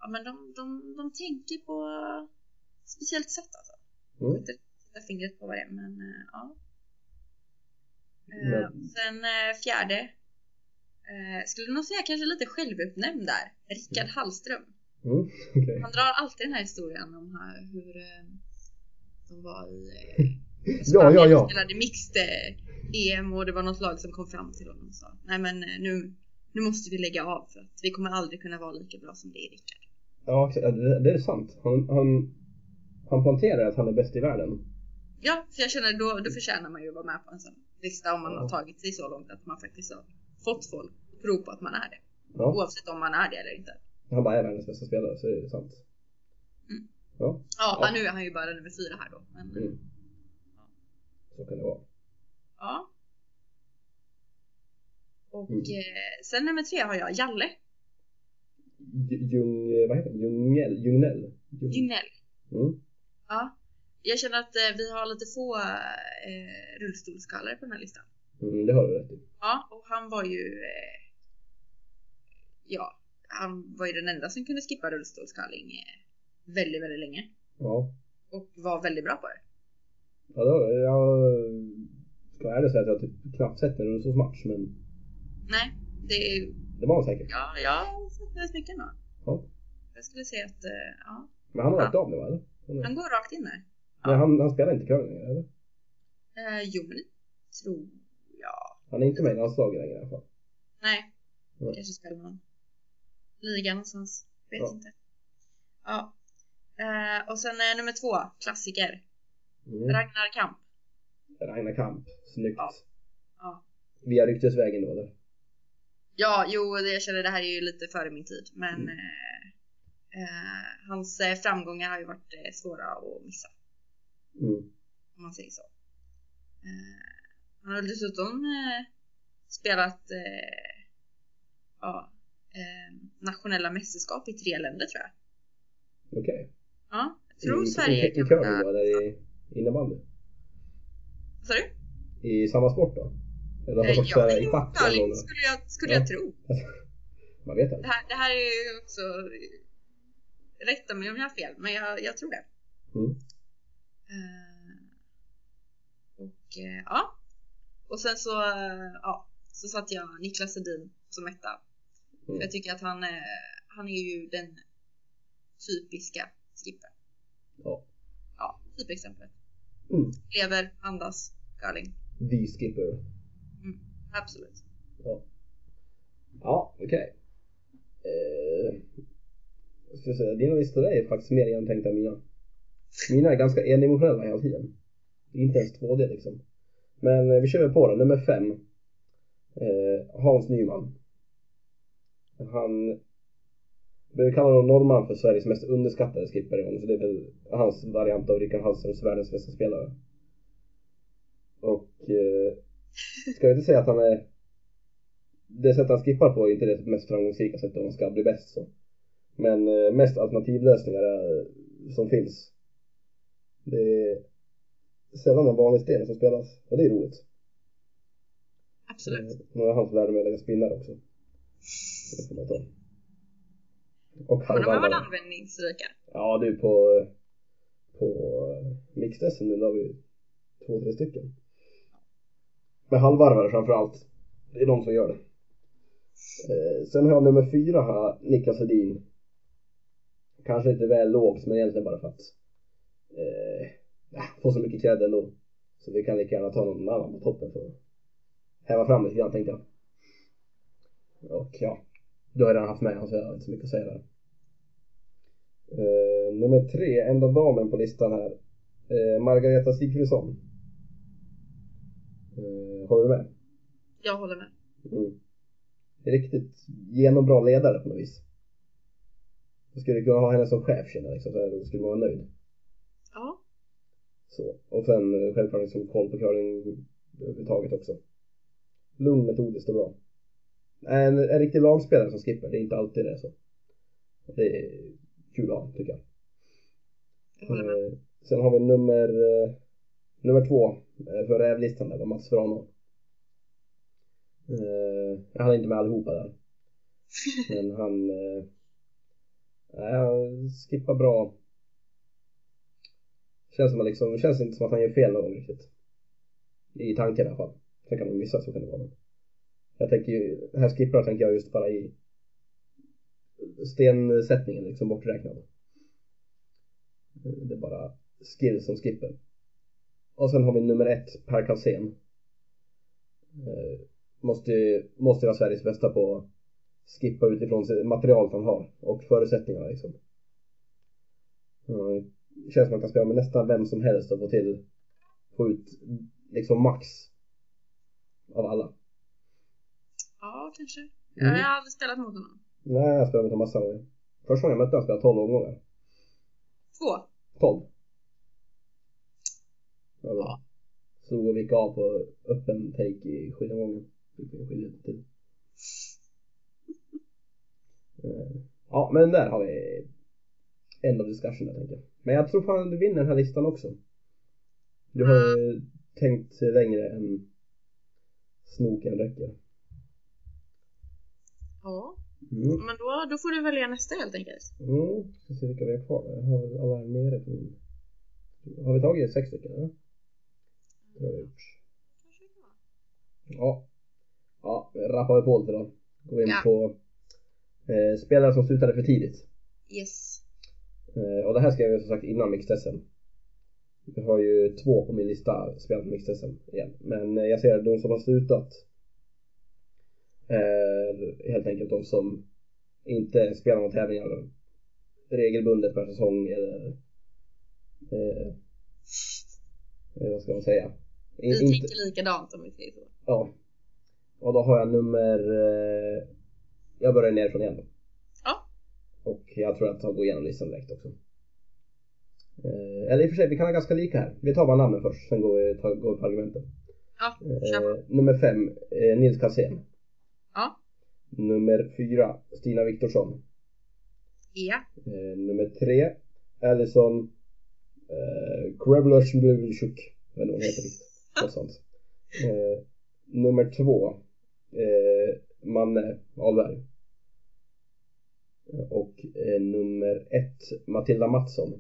[SPEAKER 2] ja men de, de, de tänker på speciellt sätt alltså. Jag
[SPEAKER 1] Mm.
[SPEAKER 2] vet inte sätta fingret på vad det är men ja.
[SPEAKER 1] Men-
[SPEAKER 2] Sen eh, fjärde eh, skulle nog säga kanske lite självuppnämnd där. Rickard Hallström.
[SPEAKER 1] Mm. Okej.
[SPEAKER 2] Han drar alltid den här historien om hur de var i eh,
[SPEAKER 1] Ja, ja, ja.
[SPEAKER 2] spelade mixed EM och det var något lag som kom fram till honom och sa nej men nu, nu måste vi lägga av för att vi kommer aldrig kunna vara lika bra som det är Rickard.
[SPEAKER 1] Ja, det är sant. Han, han, han planterar att han är bäst i världen.
[SPEAKER 2] Ja, för jag känner då, då förtjänar man ju att vara med på en sån lista om man har tagit sig så långt att man faktiskt har fått folk att tro på att man är det.
[SPEAKER 1] Ja.
[SPEAKER 2] Oavsett om man är det eller inte.
[SPEAKER 1] Han bara är världens bästa spelare, så det är sant.
[SPEAKER 2] Mm.
[SPEAKER 1] Ja,
[SPEAKER 2] Ja,
[SPEAKER 1] Ja.
[SPEAKER 2] nu är han ju bara nummer fyra här då. Men,
[SPEAKER 1] mm. Så kan det vara.
[SPEAKER 2] ja. Och
[SPEAKER 1] Mm.
[SPEAKER 2] eh, sen nummer tre har jag Jalle
[SPEAKER 1] J- Ljung, vad heter han? Ljungnell? Ljung-
[SPEAKER 2] Junell.
[SPEAKER 1] Mm.
[SPEAKER 2] Ja. Jag känner att eh, vi har lite få eh, rullstolsskallare på den här listan.
[SPEAKER 1] Mm, det har du rätt i.
[SPEAKER 2] Ja, och han var ju... Eh, ja, han var ju den enda som kunde skippa rullstolskalling eh, väldigt, väldigt länge.
[SPEAKER 1] Ja.
[SPEAKER 2] Och var väldigt bra på det.
[SPEAKER 1] Ja, du. Jag ska ärligt säga att jag typ knappt sett en rullstolsmatch, men
[SPEAKER 2] Nej, det...
[SPEAKER 1] det var han säkert.
[SPEAKER 2] Ja, jag har sett väldigt mycket nu.
[SPEAKER 1] Ja.
[SPEAKER 2] Jag skulle säga att, eh, ja.
[SPEAKER 1] Men han har
[SPEAKER 2] Ja.
[SPEAKER 1] lagt av nu? Eller? Han
[SPEAKER 2] går rakt in där.
[SPEAKER 1] Men han, han spelar inte curling längre eller?
[SPEAKER 2] Eh, jo, men det tror jag.
[SPEAKER 1] Han är inte med i landslaget längre i alla fall.
[SPEAKER 2] Nej,
[SPEAKER 1] Nej.
[SPEAKER 2] kanske spelar någon liga någonstans. Vet
[SPEAKER 1] Ja.
[SPEAKER 2] inte. Ja. Eh, och sen eh, nummer två, klassiker.
[SPEAKER 1] Mm.
[SPEAKER 2] Ragnar Kamp.
[SPEAKER 1] Ragnar Kamp. Snyggt.
[SPEAKER 2] Ja. Ja.
[SPEAKER 1] Via ryktesvägen då eller?
[SPEAKER 2] Ja, jo, jag känner det här är ju lite före min tid, men
[SPEAKER 1] Mm.
[SPEAKER 2] eh, eh, hans eh, framgångar har ju varit eh, svåra att missa,
[SPEAKER 1] Mm.
[SPEAKER 2] om man säger så. Eh, han har dessutom eh, spelat eh, ja, nationella mästerskap i tre länder tror jag.
[SPEAKER 1] Okej.
[SPEAKER 2] Ja, jag tror
[SPEAKER 1] I,
[SPEAKER 2] Sverige
[SPEAKER 1] i, I
[SPEAKER 2] kan
[SPEAKER 1] curling då eller i innebandy?
[SPEAKER 2] Vad sa du?
[SPEAKER 1] I samma sport då? Eller någon sorts
[SPEAKER 2] ja, det
[SPEAKER 1] i schack
[SPEAKER 2] curling skulle jag, skulle
[SPEAKER 1] Ja.
[SPEAKER 2] jag tro.
[SPEAKER 1] Man vet
[SPEAKER 2] Det
[SPEAKER 1] inte.
[SPEAKER 2] här, det här är ju också... Rätta mig om jag har fel, men jag, jag tror det.
[SPEAKER 1] Mm.
[SPEAKER 2] Eh, och eh, ja. Och sen så, eh, ja, så satte jag Niklas Edin som etta.
[SPEAKER 1] Mm.
[SPEAKER 2] jag tycker att han, eh, han är ju den typiska skippern.
[SPEAKER 1] Ja.
[SPEAKER 2] Ja, typexemplet.
[SPEAKER 1] Mm.
[SPEAKER 2] Lever, andas, curling.
[SPEAKER 1] The skipper.
[SPEAKER 2] Absolut.
[SPEAKER 1] Ja. Ja, okej. Eh, jag ska säga, dina listor är faktiskt mer genomtänkta än mina. Mina är ganska endimensionella hela tiden. Inte ens 2D liksom. Men eh, vi kör väl på då. Nummer fem. Eh, Hans Nyman. Han vi kalla honom norrman för Sveriges mest underskattade skipper en gång. Så det är väl hans variant av Rickard Hallströms världens bästa spelare. Och eh, ska jag inte säga att han är det sätt han skippar på är inte det mest framgångsrika sättet om man ska bli bäst så. Men eh, mest alternativlösningar eh, som finns. Det är sällan en vanlig sten som spelas och det är roligt.
[SPEAKER 2] Absolut.
[SPEAKER 1] Eh, Nu var han som lärde mig att lägga spinnar också. Så Det får man ta. Och
[SPEAKER 2] de har varit användningsrika.
[SPEAKER 1] Ja du på, på mixed SM nu la vi två, tre stycken. Med halvvarvare framförallt. Det är de som gör det. Eh, sen har jag nummer fyra här, Niklas Hedin. Kanske lite väl lågt men egentligen bara för att eh, ja, få så mycket cred ändå. Så vi kan lika gärna ta någon annan på toppen för att häva fram lite grann tänkte jag. Och ja, du har jag redan haft med honom så jag har inte så mycket att säga där. Eh, nummer tre, enda damen på listan här. Eh, Margareta Sigfridsson. Eh, håller du med?
[SPEAKER 2] Jag håller med.
[SPEAKER 1] Mm. Riktigt genombra ledare på något vis. Jag skulle kunna ha henne som chef känner jag liksom, så skulle man vara nöjd. Så. Och sen eh, självklart liksom koll på curling överhuvudtaget också. Lugn, metodiskt och bra. En, en riktig lagspelare som skipper, det är inte alltid det så. Det är kul att ha, tycker jag.
[SPEAKER 2] Med.
[SPEAKER 1] Eh, sen har vi nummer, eh, nummer två för rävlistan där, Mats Frano. Jag hade inte med allihopa där. Men han, nej, han skippar bra. Känns, som att liksom, känns inte som att han gör fel någon gång riktigt. I tanken i alla fall. Sen kan man missa, så kan det vara. Jag tänker ju, här skippar tänker jag just bara i stensättningen liksom borträknad. Det är bara skill som skipper. Och sen har vi nummer ett, Per Kalsén. Eh, måste, måste vara Sveriges bästa på att skippa utifrån materialet han har och förutsättningarna liksom. Känns som att han kan spela med nästan vem som helst och få till, få ut liksom max av alla.
[SPEAKER 2] Ja, kanske.
[SPEAKER 1] Mm.
[SPEAKER 2] Jag har aldrig spelat mot honom.
[SPEAKER 1] Nej, jag har spelat mot en massa gånger. Första gången jag mötte honom spelade jag 12 omgångar.
[SPEAKER 2] Två.
[SPEAKER 1] 12. Ja.
[SPEAKER 2] Ja.
[SPEAKER 1] Så vi gick av på öppen take i skiljeomgången. Fick vi skilja till. Eh, Ja, men där har vi end of discussion jag tänker. Men jag tror fan du vinner den här listan också. Du har ju tänkt längre än snoken räcker.
[SPEAKER 2] Ja.
[SPEAKER 1] Mm.
[SPEAKER 2] Men då, då får du välja nästa helt enkelt.
[SPEAKER 1] Mm, ska se vilka vi har kvar. Jag har alla här nere på min. Har vi tagit sex stycken eller? Det har vi gjort. Ja. Ja, rappar vi på lite då. Går in
[SPEAKER 2] Ja.
[SPEAKER 1] på eh, spelare som slutade för tidigt.
[SPEAKER 2] Yes.
[SPEAKER 1] Eh, och det här skrev jag som sagt innan mixed-SM. Jag har ju två på min lista spelat mixed-SM igen. Men eh, jag ser att de som har slutat är helt enkelt de som inte spelar några tävlingar regelbundet per säsong eller eh, eh, vad ska man säga?
[SPEAKER 2] Vi
[SPEAKER 1] In, inte,
[SPEAKER 2] tänker likadant om vi säger så.
[SPEAKER 1] ja. Och då har jag nummer, eh, jag börjar nerifrån igen. Och jag tror att jag går igenom listan direkt också. Eh, eller i och för sig, vi kan ha ganska lika här. Vi tar bara namnen först, sen går vi, tar, går vi på argumenten.
[SPEAKER 2] Ja.
[SPEAKER 1] Eh, nummer fem, eh, Nils Kalsén.
[SPEAKER 2] Ja.
[SPEAKER 1] Nummer fyra, Stina Viktorsson.
[SPEAKER 2] Ja.
[SPEAKER 1] Eh, nummer tre, Alison eh, Krevlashvilichuk. Jag vet inte vad hon heter riktigt. Något sånt. Eh, nummer två, eh, Manne Ahlberg. Och eh, nummer ett, Matilda Mattsson.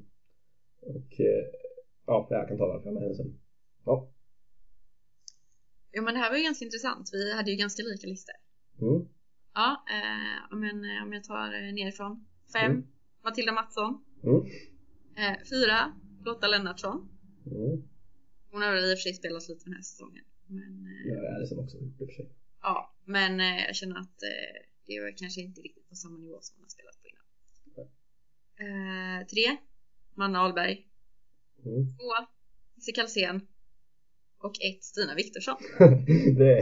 [SPEAKER 1] Och eh, ja, jag kan ta varför jag med henne sen. Ja.
[SPEAKER 2] Jo men det här var ju ganska intressant. Vi hade ju ganska lika listor.
[SPEAKER 1] Mm.
[SPEAKER 2] Ja, eh, men eh, om jag tar nerifrån. Fem,
[SPEAKER 1] Mm.
[SPEAKER 2] Matilda Mattsson.
[SPEAKER 1] Mm.
[SPEAKER 2] Eh, fyra, Lotta Lennartsson.
[SPEAKER 1] Mm.
[SPEAKER 2] Hon har väl i och för sig spelat lite den här säsongen. Men, eh,
[SPEAKER 1] Ja, Alison också i och för sig.
[SPEAKER 2] ja, men eh, jag känner att eh, det var kanske inte riktigt på samma nivå som hon har spelat på innan. Eh, tre, Manne Ahlberg.
[SPEAKER 1] Mm.
[SPEAKER 2] Två, Nisse Kalsén. Och ett, Stina Viktorsson.
[SPEAKER 1] det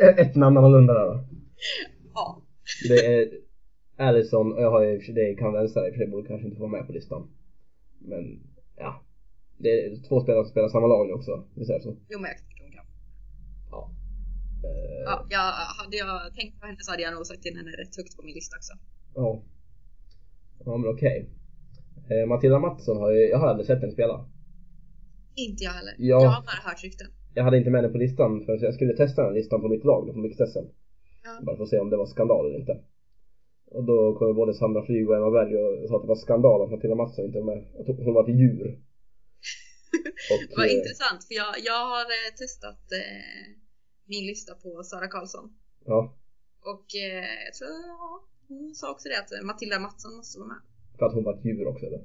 [SPEAKER 1] är ett namn annorlunda där då.
[SPEAKER 2] Ja.
[SPEAKER 1] Det är Allison och jag har ju, det kanadensare i och för sig borde kanske inte vara med på listan. Men ja. Det är två spelare som spelar samma lag också, visst är det så?
[SPEAKER 2] Jo men jag tycker hon kan.
[SPEAKER 1] Ja. Eh,
[SPEAKER 2] Ja, jag, hade jag tänkt på henne så hade jag nog sagt in henne rätt högt på min lista också.
[SPEAKER 1] ja. Ja men okej. Eh, Matilda Mattsson har ju, jag har aldrig sett henne spela.
[SPEAKER 2] Inte jag heller.
[SPEAKER 1] Ja.
[SPEAKER 2] Jag har bara hört rykten.
[SPEAKER 1] Jag hade inte med henne på listan för jag skulle testa den här listan på mitt lag på mixtesten.
[SPEAKER 2] Ja.
[SPEAKER 1] Bara för att se om det var skandal eller inte. Och då kom både Sandra Flyg och Emma Berg och sa att det var skandal att Matilda Mattsson inte var med. Att hon var ett djur. Och,
[SPEAKER 2] Vad
[SPEAKER 1] eh,
[SPEAKER 2] intressant för jag, jag har eh, testat eh, min lista på Sara Karlsson.
[SPEAKER 1] Ja,
[SPEAKER 2] Och eh, jag tror ja, hon sa också det att eh, Matilda Mattsson måste vara med.
[SPEAKER 1] för att hon var ett djur också eller?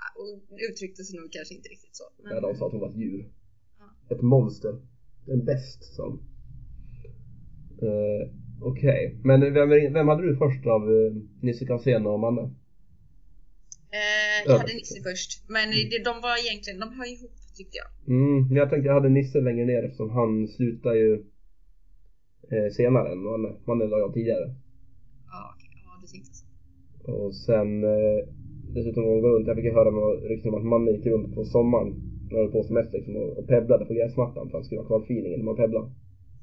[SPEAKER 2] Ja, Och uttryckte sig nog kanske inte riktigt så. Men,
[SPEAKER 1] Ja, de sa att hon var ett djur.
[SPEAKER 2] Ja.
[SPEAKER 1] Ett monster. En bäst sa de. Eh, Okej, men vem, vem hade du först av uh, Nisse Kansén och Manne?
[SPEAKER 2] eh,
[SPEAKER 1] Ja.
[SPEAKER 2] jag hade Nisse först. Men eh, det, de var egentligen, de hör ihop tyckte jag.
[SPEAKER 1] Mm, jag tänkte jag hade Nisse längre ner eftersom han slutar ju eh, senare än Manne. Manne la jag tidigare.
[SPEAKER 2] Ja, okej. Ja, du tänkte så.
[SPEAKER 1] Och sen eh, dessutom går runt, jag fick höra några rykten om att Manne gick runt på sommaren när han höll på semester liksom, och, och pebblade på gräsmattan för att han skulle ha kvar feelingen när man pebblar.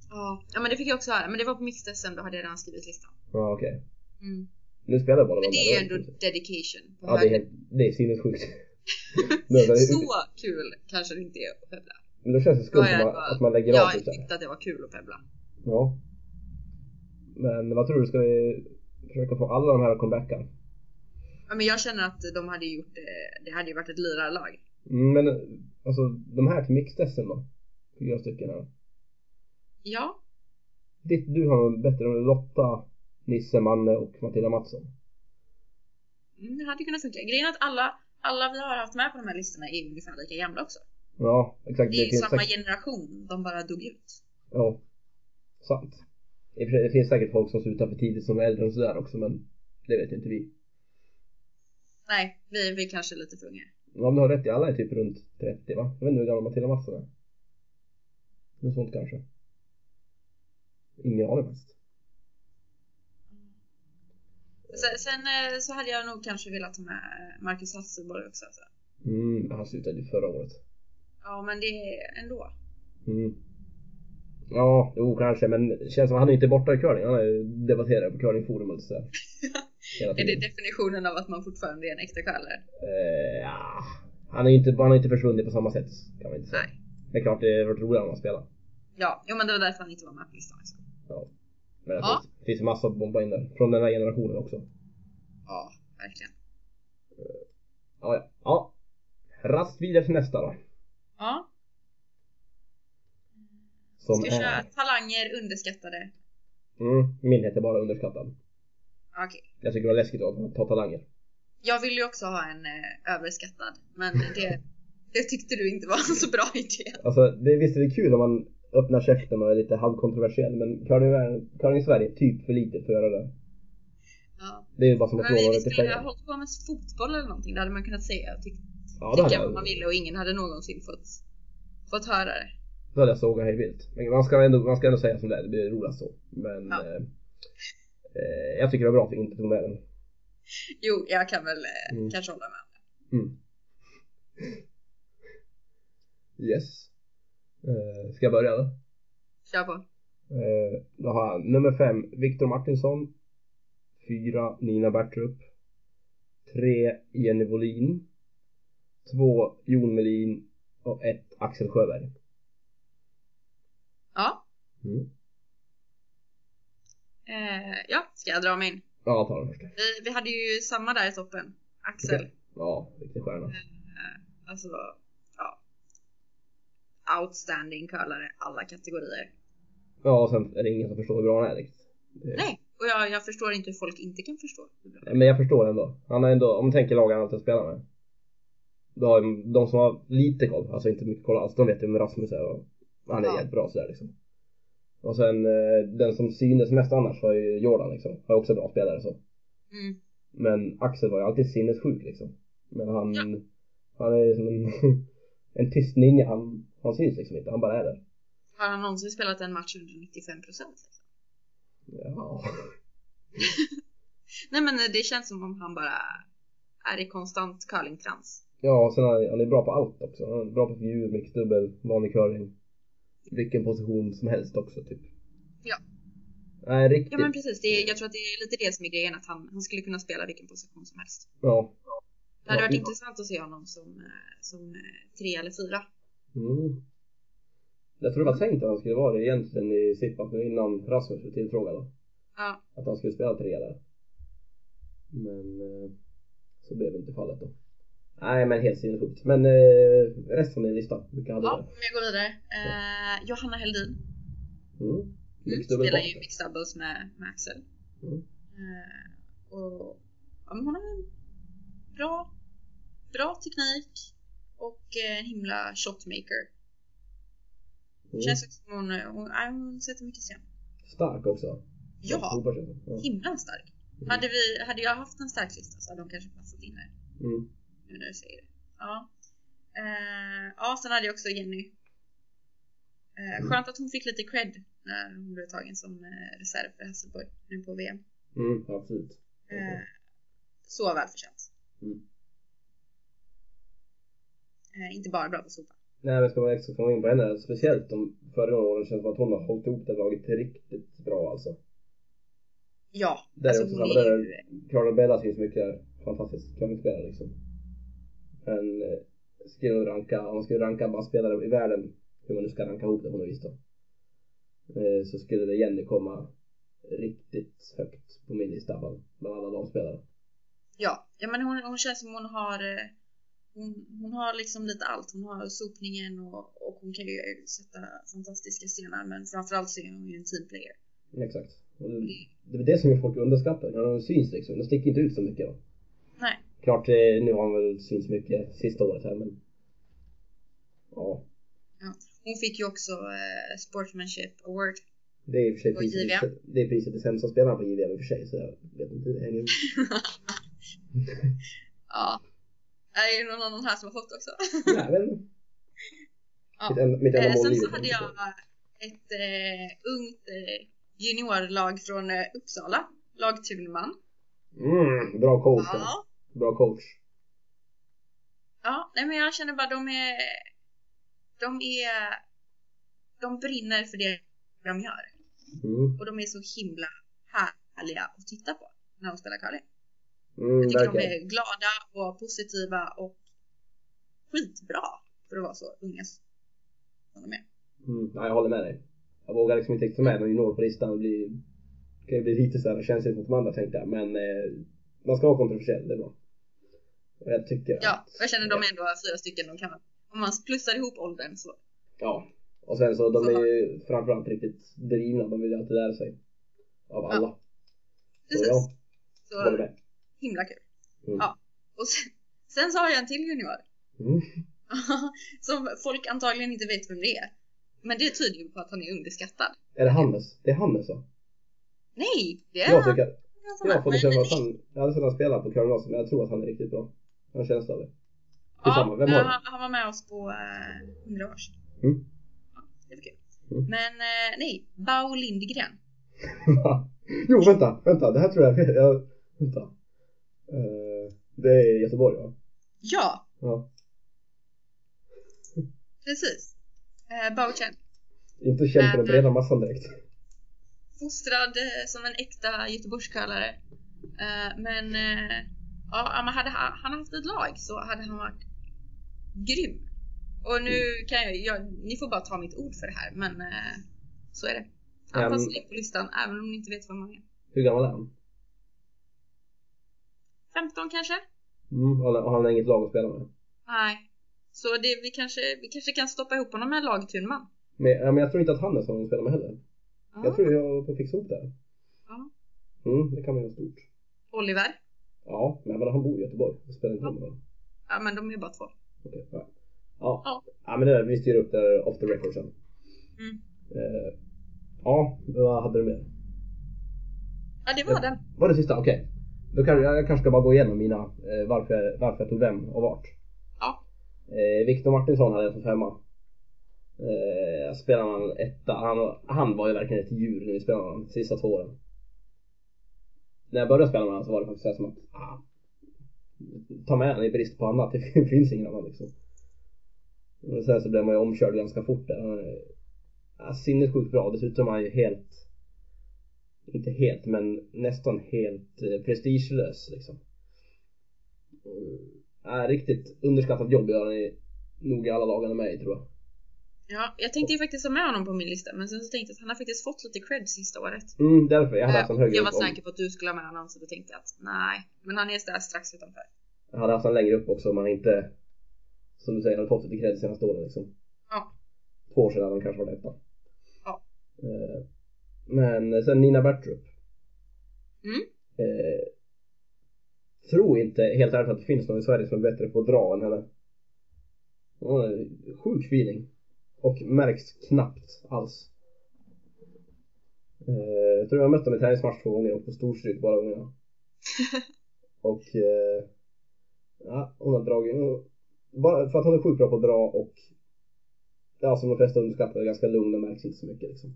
[SPEAKER 2] Ja. ja, men det fick jag också höra. Men det var på mixed SM, då hade jag redan skrivit listan.
[SPEAKER 1] Ja okej.
[SPEAKER 2] Mm.
[SPEAKER 1] Nu spelar bara
[SPEAKER 2] Men
[SPEAKER 1] de
[SPEAKER 2] det är ju ändå dedication.
[SPEAKER 1] Ja det är, helt, det är sinnessjukt.
[SPEAKER 2] Så kul kanske det inte är att pebbla.
[SPEAKER 1] Men då känns det skumt
[SPEAKER 2] jag
[SPEAKER 1] att
[SPEAKER 2] bara-
[SPEAKER 1] att man lägger av
[SPEAKER 2] Jag
[SPEAKER 1] typ så här.
[SPEAKER 2] tyckte att det var kul att pebbla.
[SPEAKER 1] Ja. Men vad tror du, ska vi försöka få alla de här att comebacka?
[SPEAKER 2] Ja, men jag känner att de hade gjort det, hade ju varit ett lirarlag.
[SPEAKER 1] Mm, men alltså de här till mixtesten då? Fyra stycken här.
[SPEAKER 2] Ja,
[SPEAKER 1] Ditt, du har bättre än Lotta, Nisse, Manne och Matilda Mattsson.
[SPEAKER 2] mm, det hade kunnat funka. Grejen är att alla, alla vi har haft med på de här listorna är ungefär lika gamla också.
[SPEAKER 1] Ja, exakt.
[SPEAKER 2] Det är ju samma
[SPEAKER 1] säkert,
[SPEAKER 2] generation, de bara dog ut.
[SPEAKER 1] Ja, sant. Det finns säkert folk som slutar för tidigt som är äldre och sådär också men det vet inte vi.
[SPEAKER 2] Nej, vi, vi kanske är lite för unga.
[SPEAKER 1] Ja men du har rätt i, alla är typ runt 30 va? Jag vet inte hur gammal Matilda Mattsson är. Något sånt kanske. Ingen aning faktiskt.
[SPEAKER 2] Sen, eh, så hade jag nog kanske velat ha med Marcus Hasselborg också. Alltså.
[SPEAKER 1] Mm, han slutade ju förra året.
[SPEAKER 2] Ja, men det är ändå.
[SPEAKER 1] Mm. Ja, jo kanske, men det känns som att han är inte borta i curling. Han är ju debatterare på curlingforum och sådär. Hela
[SPEAKER 2] Är det definitionen av att man fortfarande är en äkta curlare?
[SPEAKER 1] Eh, ja, han är inte, han har inte försvunnit på samma sätt kan man inte säga.
[SPEAKER 2] Nej.
[SPEAKER 1] Men klart det varit roligare om han spelar.
[SPEAKER 2] Ja, jo, men det var därför han inte var med på listan. Också.
[SPEAKER 1] Ja. Men det
[SPEAKER 2] Ja.
[SPEAKER 1] finns, finns ju massa att bomba in där. Från den här generationen också.
[SPEAKER 2] Ja, verkligen.
[SPEAKER 1] Ja, ja. ja. Rast vidare till nästa då.
[SPEAKER 2] Ja,
[SPEAKER 1] Som
[SPEAKER 2] ska vi köra
[SPEAKER 1] är...
[SPEAKER 2] talanger underskattade?
[SPEAKER 1] Mm, min heter bara underskattad.
[SPEAKER 2] Okej.
[SPEAKER 1] Jag tycker det var läskigt att ta talanger.
[SPEAKER 2] Jag vill ju också ha en eh, överskattad, men det, det tyckte du inte var en så bra idé.
[SPEAKER 1] Alltså det, visst är det kul om man öppnar käften och är lite halvkontroversiell men curling, i Sverige är typ för litet för att göra det.
[SPEAKER 2] Ja.
[SPEAKER 1] Det är ju bara som att
[SPEAKER 2] vi
[SPEAKER 1] över till
[SPEAKER 2] skulle ha
[SPEAKER 1] tjejer.
[SPEAKER 2] hållit på med fotboll eller någonting, det hade man kunnat säga och tyck,
[SPEAKER 1] Ja, det hade,
[SPEAKER 2] tycka vad man ville och ingen hade någonsin fått, fått höra det.
[SPEAKER 1] då hade jag sågat hej vilt. Men man ska, ändå, man ska ändå säga som det är, det blir roligast så. Men
[SPEAKER 2] Ja.
[SPEAKER 1] eh, eh, jag tycker det var bra att vi inte tog med den.
[SPEAKER 2] Jo, jag kan väl eh,
[SPEAKER 1] Mm.
[SPEAKER 2] kanske hålla med.
[SPEAKER 1] Mm. Yes. Eh, ska jag börja då?
[SPEAKER 2] Kör på.
[SPEAKER 1] Eh, då har jag nummer fem Viktor Martinsson. Fyra Nina Bertrup. Tre Jenny Wåhlin. Två Jon Melin. Och ett Axel Sjöberg.
[SPEAKER 2] Ja.
[SPEAKER 1] Mm.
[SPEAKER 2] Eh, ja, ska jag dra min?
[SPEAKER 1] Ja, ta den först.
[SPEAKER 2] Vi, vi hade ju samma där i toppen. Axel.
[SPEAKER 1] Okej. Ja, riktig stjärna.
[SPEAKER 2] Eh, alltså. Outstanding curlare, alla kategorier.
[SPEAKER 1] Ja, och sen är det ingen som förstår hur bra han är riktigt. Det-
[SPEAKER 2] Nej, och jag, jag förstår inte hur folk inte kan förstå. bra.
[SPEAKER 1] Men jag förstår ändå. Han är ändå, om man tänker lag han alltid spelar med. Då har de som har lite koll, alltså inte mycket koll alls, de vet ju vem Rasmus är och han är
[SPEAKER 2] Ja.
[SPEAKER 1] jävligt bra sådär liksom. Och sen eh, den som synes mest annars var ju Jordan liksom. Var också bra spelare så.
[SPEAKER 2] Mm.
[SPEAKER 1] Men Axel var ju alltid sinnessjuk liksom. Men han,
[SPEAKER 2] Ja.
[SPEAKER 1] han är som en, en tyst ninja. Han, han syns liksom inte, han bara är där.
[SPEAKER 2] Har han någonsin spelat en match under 95 procent? Liksom?
[SPEAKER 1] Ja.
[SPEAKER 2] Nej men det känns som om han bara är i konstant curlingtrans.
[SPEAKER 1] Ja, och sen är han, han är bra på allt också. Han är bra på figur, mixdubbel, vanlig curling. Vilken position som helst också typ.
[SPEAKER 2] Ja.
[SPEAKER 1] Nej, riktigt.
[SPEAKER 2] Ja men precis, det är, jag tror att det är lite det som är grejen att han, han skulle kunna spela vilken position som helst.
[SPEAKER 1] Ja.
[SPEAKER 2] Det hade varit
[SPEAKER 1] ja.
[SPEAKER 2] intressant att se honom som, eh, som eh, tre eller fyra.
[SPEAKER 1] Mm. Jag tror det var tänkt att han skulle vara det egentligen i Sippa innan Rasmus blev tillfrågad.
[SPEAKER 2] Ja,
[SPEAKER 1] Att han skulle spela tre där. Men eh, så blev inte fallet då. Nej men helt sinnessjukt. Men eh, resten av din lista, vilka hade
[SPEAKER 2] ja om jag går vidare. Eh, Johanna Heldin.
[SPEAKER 1] Mm.
[SPEAKER 2] Mm, spelar ju mixed doubles med, med Axel.
[SPEAKER 1] Mm.
[SPEAKER 2] Eh, och ja, men hon har en bra, bra teknik och eh, en himla shotmaker.
[SPEAKER 1] Mm.
[SPEAKER 2] Känns som hon, hon, nej, hon sätter mycket sten.
[SPEAKER 1] Stark också.
[SPEAKER 2] Ja.
[SPEAKER 1] Ja.
[SPEAKER 2] himla stark.
[SPEAKER 1] Mm.
[SPEAKER 2] Hade, vi, hade jag haft en stark lista så hade de kanske passat in där.
[SPEAKER 1] Mm.
[SPEAKER 2] Nu när du säger det. Ja. Eh, ja, sen hade jag också Jenny. Eh, skönt att hon fick lite cred när hon blev tagen som eh, reserv för Hasselborg nu på VM.
[SPEAKER 1] Mm, absolut.
[SPEAKER 2] Eh, så välförtjänt.
[SPEAKER 1] Mm.
[SPEAKER 2] Eh, inte bara bra på sopa.
[SPEAKER 1] Nej men ska man extra komma in på henne, speciellt de föregående åren känns det som att hon har hållit ihop det laget riktigt bra alltså.
[SPEAKER 2] Ja,
[SPEAKER 1] Där är
[SPEAKER 2] alltså
[SPEAKER 1] också
[SPEAKER 2] hon
[SPEAKER 1] samma,
[SPEAKER 2] är
[SPEAKER 1] där. Carla Bella syns mycket där. Fantastisk curlingspelare liksom. Men eh, skulle nog ranka, om man skulle ranka bara spelare i världen, hur man nu ska ranka ihop det på något vis då. Eh, så skulle det Jenny komma riktigt högt på min lista bland bland alla damspelare.
[SPEAKER 2] Ja, ja men hon, hon känns som hon har eh, hon, hon har liksom lite allt. Hon har sopningen och, och hon kan ju sätta fantastiska stenar men framförallt så är hon ju en teamplayer.
[SPEAKER 1] Exakt. Och det,
[SPEAKER 2] det
[SPEAKER 1] är det som folk underskattar, de syns liksom. De sticker inte ut så mycket då.
[SPEAKER 2] Nej,
[SPEAKER 1] Klart, eh, nu har han väl synts mycket sista året här men... Ja.
[SPEAKER 2] hon fick ju också eh, Sportsmanship Award.
[SPEAKER 1] Det är i och för sig
[SPEAKER 2] Och
[SPEAKER 1] priset, det är priset till sämsta spelaren på JVM i och för sig så jag vet inte hur det hänger ihop.
[SPEAKER 2] ja. Är det någon annan här som har fått också?
[SPEAKER 1] Nej men...
[SPEAKER 2] Ja.
[SPEAKER 1] Mitt, en, mitt enda
[SPEAKER 2] Eh, sen så hade jag ett eh, ungt eh, juniorlag från eh, Uppsala. Lag Thunman.
[SPEAKER 1] Mm, bra coach.
[SPEAKER 2] Ja.
[SPEAKER 1] Bra coach.
[SPEAKER 2] Ja, nej men jag känner bara de är... De är... De brinner för det de gör.
[SPEAKER 1] Mm,
[SPEAKER 2] Och de är så himla härliga att titta på när de spelar curling.
[SPEAKER 1] Mm,
[SPEAKER 2] Jag tycker de
[SPEAKER 1] verkligen.
[SPEAKER 2] är glada och positiva och skitbra för att vara så unga som de är.
[SPEAKER 1] Mm, ja, jag håller med dig. Jag vågar liksom inte ta med någon junior på listan och bli... kan ju bli lite såhär känsligt mot de andra tänkte jag. Men eh, man ska vara kontroversiell, det är bra. Och jag tycker
[SPEAKER 2] Ja,
[SPEAKER 1] att...
[SPEAKER 2] jag känner de är ändå fyra stycken. De kan, om man plussar ihop åldern så.
[SPEAKER 1] Ja. Och sen så de är ju framförallt riktigt drivna. De vill ju alltid lära sig. Av alla. Så
[SPEAKER 2] Precis.
[SPEAKER 1] ja, håller
[SPEAKER 2] Så
[SPEAKER 1] med.
[SPEAKER 2] Himla kul.
[SPEAKER 1] Mm.
[SPEAKER 2] Ja. Och sen, sen så har jag en till junior.
[SPEAKER 1] Mm.
[SPEAKER 2] som folk antagligen inte vet vem det är. Men det tyder ju på att han är underskattad.
[SPEAKER 1] Är det Hannes? Det är Hannes va?
[SPEAKER 2] Nej, det är
[SPEAKER 1] Jag
[SPEAKER 2] han.
[SPEAKER 1] Jag har fått det
[SPEAKER 2] men
[SPEAKER 1] att han... Jag hade sett han spela på Curling men jag tror att han är riktigt bra. Jag har en känsla av det.
[SPEAKER 2] Ja,
[SPEAKER 1] vem du?
[SPEAKER 2] han, han var med oss på eh, 100 års.
[SPEAKER 1] Mm.
[SPEAKER 2] Ja, det var kul.
[SPEAKER 1] Mm.
[SPEAKER 2] Men eh, nej, Bao Lindgren.
[SPEAKER 1] jo, vänta, vänta. Det här tror jag... jag vänta. Eh, det är Göteborg va?
[SPEAKER 2] Ja,
[SPEAKER 1] Ja.
[SPEAKER 2] precis. Eh, Bao Chen.
[SPEAKER 1] Inte känd på den breda massan direkt.
[SPEAKER 2] Fostrad eh, som en äkta Göteborgscurlare. Eh, men eh, ja, men hade han haft ett lag så hade han varit grym. Och nu kan jag, jag ni får bara ta mitt ord för det här men eh, så är det. Han passar in på listan även om ni inte vet vem han är.
[SPEAKER 1] Hur gammal är han?
[SPEAKER 2] 15 kanske?
[SPEAKER 1] Mm, och han har inget lag att spela med.
[SPEAKER 2] Nej. Så det, vi, kanske, vi kanske kan stoppa ihop honom med en lag Thunman.
[SPEAKER 1] Men, ja, men jag tror inte att Hannes har någon att spela med heller.
[SPEAKER 2] Ja.
[SPEAKER 1] Jag tror jag håller på att fixa ihop det.
[SPEAKER 2] Ja.
[SPEAKER 1] Mm, det kan bli något stort.
[SPEAKER 2] Oliver.
[SPEAKER 1] Ja, men han bor i Göteborg. Det spelar inte roll. Ja.
[SPEAKER 2] Ja men de är bara två.
[SPEAKER 1] Okej, ja. Ja.
[SPEAKER 2] Ja.
[SPEAKER 1] ja, men det vi styr upp det där off the record sen.
[SPEAKER 2] Mm.
[SPEAKER 1] Eh, ja, vad hade du mer?
[SPEAKER 2] Ja det var den.
[SPEAKER 1] Var det sista? Okej. Då kan jag, kanske ska bara gå igenom mina, eh, varför, jag- varför jag tog vem och vart.
[SPEAKER 2] Ja.
[SPEAKER 1] Eh, Viktor Martinsson hade jag som femma. Eh, spelade han etta. Han, han var ju verkligen ett djur när vi spelade honom de sista två åren. När jag började spela med honom så var det faktiskt som att ah, ta med honom i brist på annat. Det finns ingen annan liksom. Men sen så blev man ju omkörd ganska fort där. Han är sinnessjukt bra. Dessutom är han ju helt inte helt men nästan helt eh, prestigelös liksom. Mm, Är riktigt underskattat jobb gör han i nog i alla lagarna med tror jag.
[SPEAKER 2] Ja, jag tänkte ju faktiskt ha med honom på min lista men sen så tänkte jag att han har faktiskt fått lite cred sista året.
[SPEAKER 1] Mm, därför. Jag hade haft
[SPEAKER 2] Eh,
[SPEAKER 1] en högre
[SPEAKER 2] jag var
[SPEAKER 1] om,
[SPEAKER 2] säker på att du skulle ha med honom så då tänkte jag att nej. Men han är där strax utanför.
[SPEAKER 1] jag hade haft en längre upp också om han inte som du säger hade fått lite cred senaste åren liksom.
[SPEAKER 2] Ja.
[SPEAKER 1] Två år sedan hade han kanske varit etta.
[SPEAKER 2] Ja.
[SPEAKER 1] Eh, Men sen Nina Bertrup.
[SPEAKER 2] Mm.
[SPEAKER 1] Eh, tror inte helt ärligt att det finns någon i Sverige som är bättre på att dra än henne. Hon har sjuk feeling. Och märks knappt alls. Eh, jag tror jag har mött henne i träningsmatch två gånger och på storstryk båda gångerna. och eh, ja, hon har dragit, bara för att hon är sjukt bra på att dra och ja, som de flesta underskattar, är ganska lugn och märks inte så mycket liksom.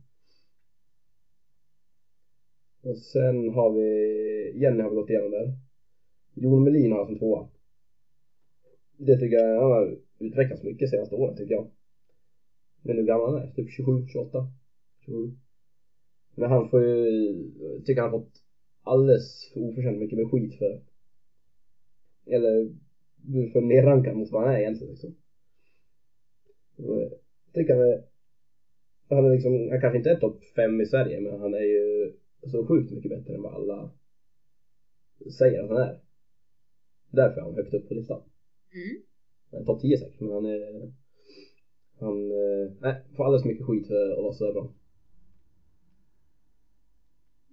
[SPEAKER 1] Och sen har vi, Jenny har vi gått igenom där. Jon Melin har jag som tvåa. Det tycker jag, han har utvecklats mycket senaste året tycker jag. Men hur gammal han är, typ 27, 28, 27. Men han får ju, tycker han har fått alldeles för oförtjänt mycket med skit för eller blir för nerrankad mot vad han är egentligen liksom. Jag tycker han är han är liksom, han kanske inte är topp fem i Sverige men han är ju så sjukt mycket bättre än vad alla säger att han är. Därför är han högt upp på listan.
[SPEAKER 2] Mm.
[SPEAKER 1] Topp 10 säkert men han är han, eh, nej, får alldeles mycket skit för att vara så bra.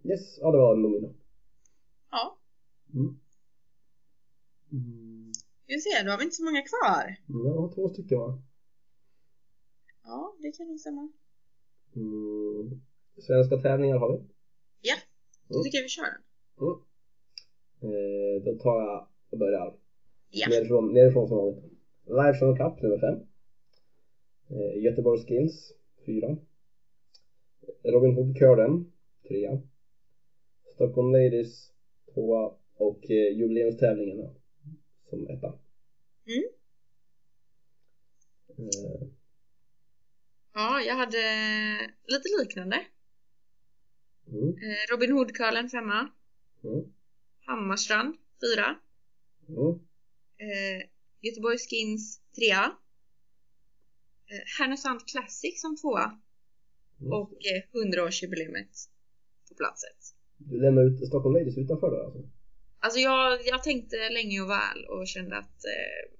[SPEAKER 1] Yes, ja det var nog mina.
[SPEAKER 2] Ja,
[SPEAKER 1] Mm. Mm.
[SPEAKER 2] vi ser, då har vi inte så många kvar.
[SPEAKER 1] Ja, två stycken va?
[SPEAKER 2] Ja, det kan nog stämma.
[SPEAKER 1] Mm. Svenska tävlingar har vi.
[SPEAKER 2] Ja, då
[SPEAKER 1] Mm.
[SPEAKER 2] tycker jag vi kör den.
[SPEAKER 1] Mm. Eh, då tar jag och börjar
[SPEAKER 2] Ja.
[SPEAKER 1] nerifrån, nerifrån som vanligt. Live Channel Cup nummer 5. Eh, Göteborg Skills 4. Robin Hood Curlen 3. Stockholm Ladies 2. och eh, jubileumstävlingen då, som etta.
[SPEAKER 2] Mm.
[SPEAKER 1] Eh,
[SPEAKER 2] Ja, jag hade lite liknande.
[SPEAKER 1] Mm,
[SPEAKER 2] Eh, Robin Hood-curlen femma.
[SPEAKER 1] mm,
[SPEAKER 2] Hammarstrand fyra.
[SPEAKER 1] mm.
[SPEAKER 2] Eh, Göteborg Skins trea. Eh, Härnösand Classic som tvåa.
[SPEAKER 1] Mm.
[SPEAKER 2] Och eh, 100-årsjubileumet på plats ett.
[SPEAKER 1] Du lämnar ut Stockholm Ladies utanför där alltså?
[SPEAKER 2] Alltså jag, jag tänkte länge och väl och kände att eh,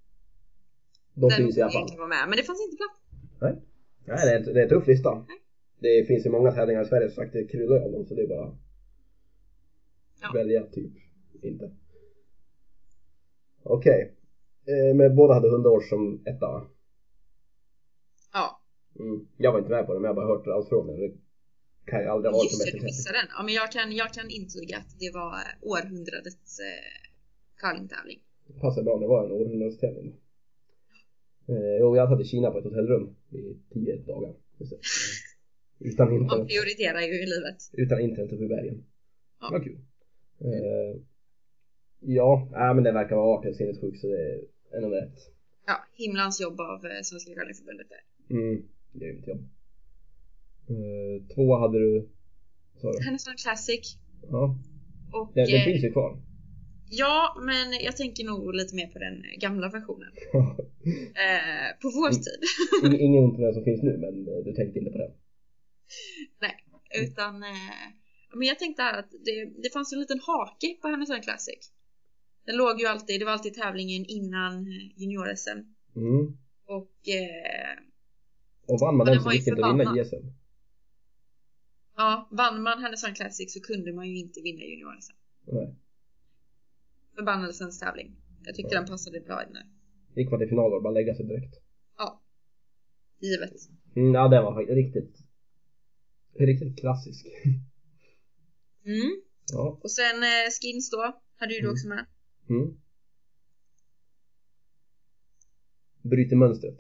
[SPEAKER 1] De
[SPEAKER 2] den
[SPEAKER 1] finns i alla fall.
[SPEAKER 2] med. Men det fanns inte plats.
[SPEAKER 1] Nej, Nej det, är, det är en tuff lista. Det finns ju många tävlingar i Sverige som sagt det kryllar ju av dem så det är bara
[SPEAKER 2] Ja.
[SPEAKER 1] välja typ inte. Okej. Eh, men båda hade 100 år som etta va?
[SPEAKER 2] Ja,
[SPEAKER 1] Mm. Jag var inte med på det men jag har bara hört allt från det. Det kan ju aldrig ha varit
[SPEAKER 2] just det, du missade den. Ja, men jag kan, jag kan intyga att det var århundradets eh, curlingtävling.
[SPEAKER 1] Passar bra när det var en århundradstävling. Eh, och jag satt i Kina på ett hotellrum i 10 dagar. Utan
[SPEAKER 2] Man
[SPEAKER 1] internet.
[SPEAKER 2] prioriterar ju i livet.
[SPEAKER 1] Utan internet uppe i bergen.
[SPEAKER 2] Ja.
[SPEAKER 1] Var kul. Eh, ja, nej, men det verkar vara artigt sinnessjukt så det är nummer ett.
[SPEAKER 2] Ja, himlans jobb av eh, Svenska curlingförbundet där.
[SPEAKER 1] Mm, grymt jobb. Eh, två hade du?
[SPEAKER 2] Härnösand Classic.
[SPEAKER 1] Ja,
[SPEAKER 2] Och
[SPEAKER 1] den, den
[SPEAKER 2] eh,
[SPEAKER 1] finns ju kvar.
[SPEAKER 2] ja, men jag tänker nog lite mer på den gamla versionen. Eh, på vår
[SPEAKER 1] Mm.
[SPEAKER 2] tid.
[SPEAKER 1] Ing- Inget ont med den som finns nu men du tänkte inte på den.
[SPEAKER 2] Nej, utan eh, men jag tänkte här att det, det fanns en liten hake på Härnösand Classic. Den låg ju alltid, det var alltid tävlingen innan eh, junior-SM.
[SPEAKER 1] Mm.
[SPEAKER 2] Och eh,
[SPEAKER 1] Och vann man
[SPEAKER 2] Ja,
[SPEAKER 1] den så gick inte att vinna. JSM.
[SPEAKER 2] ja, vann man Härnösand Classic så kunde man ju inte vinna junior-SM.
[SPEAKER 1] Nej.
[SPEAKER 2] Förbannelsens tävling. Jag tyckte
[SPEAKER 1] Ja.
[SPEAKER 2] den passade bra in där.
[SPEAKER 1] Gick man till final var det bara lägga sig direkt.
[SPEAKER 2] Ja. Givet.
[SPEAKER 1] Mm, ja, den var riktigt, riktigt klassisk.
[SPEAKER 2] Mm.
[SPEAKER 1] Ja.
[SPEAKER 2] Och sen eh, Skins då, hade ju du
[SPEAKER 1] Mm.
[SPEAKER 2] också med.
[SPEAKER 1] Mm. Bryter mönstret.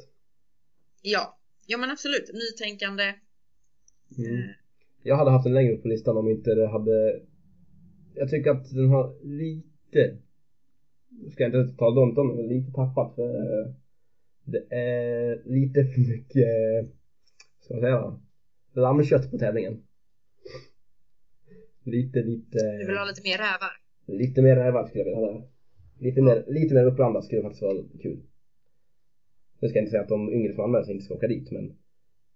[SPEAKER 2] Ja. Ja men absolut, nytänkande.
[SPEAKER 1] Mm.
[SPEAKER 2] Eh,
[SPEAKER 1] Jag hade haft den längre på listan om inte det hade Jag tycker att den har lite Ska jag inte ta det, men lite tappat för eh, Det är lite för mycket Ska man säga Lammkött på tävlingen Lite, lite
[SPEAKER 2] du vill ha lite mer rävar?
[SPEAKER 1] Lite mer rävar skulle jag vilja ha där Lite mer, lite mer uppblandat skulle faktiskt vara kul Nu ska jag inte säga att de yngre som anmäler sig inte ska åka dit men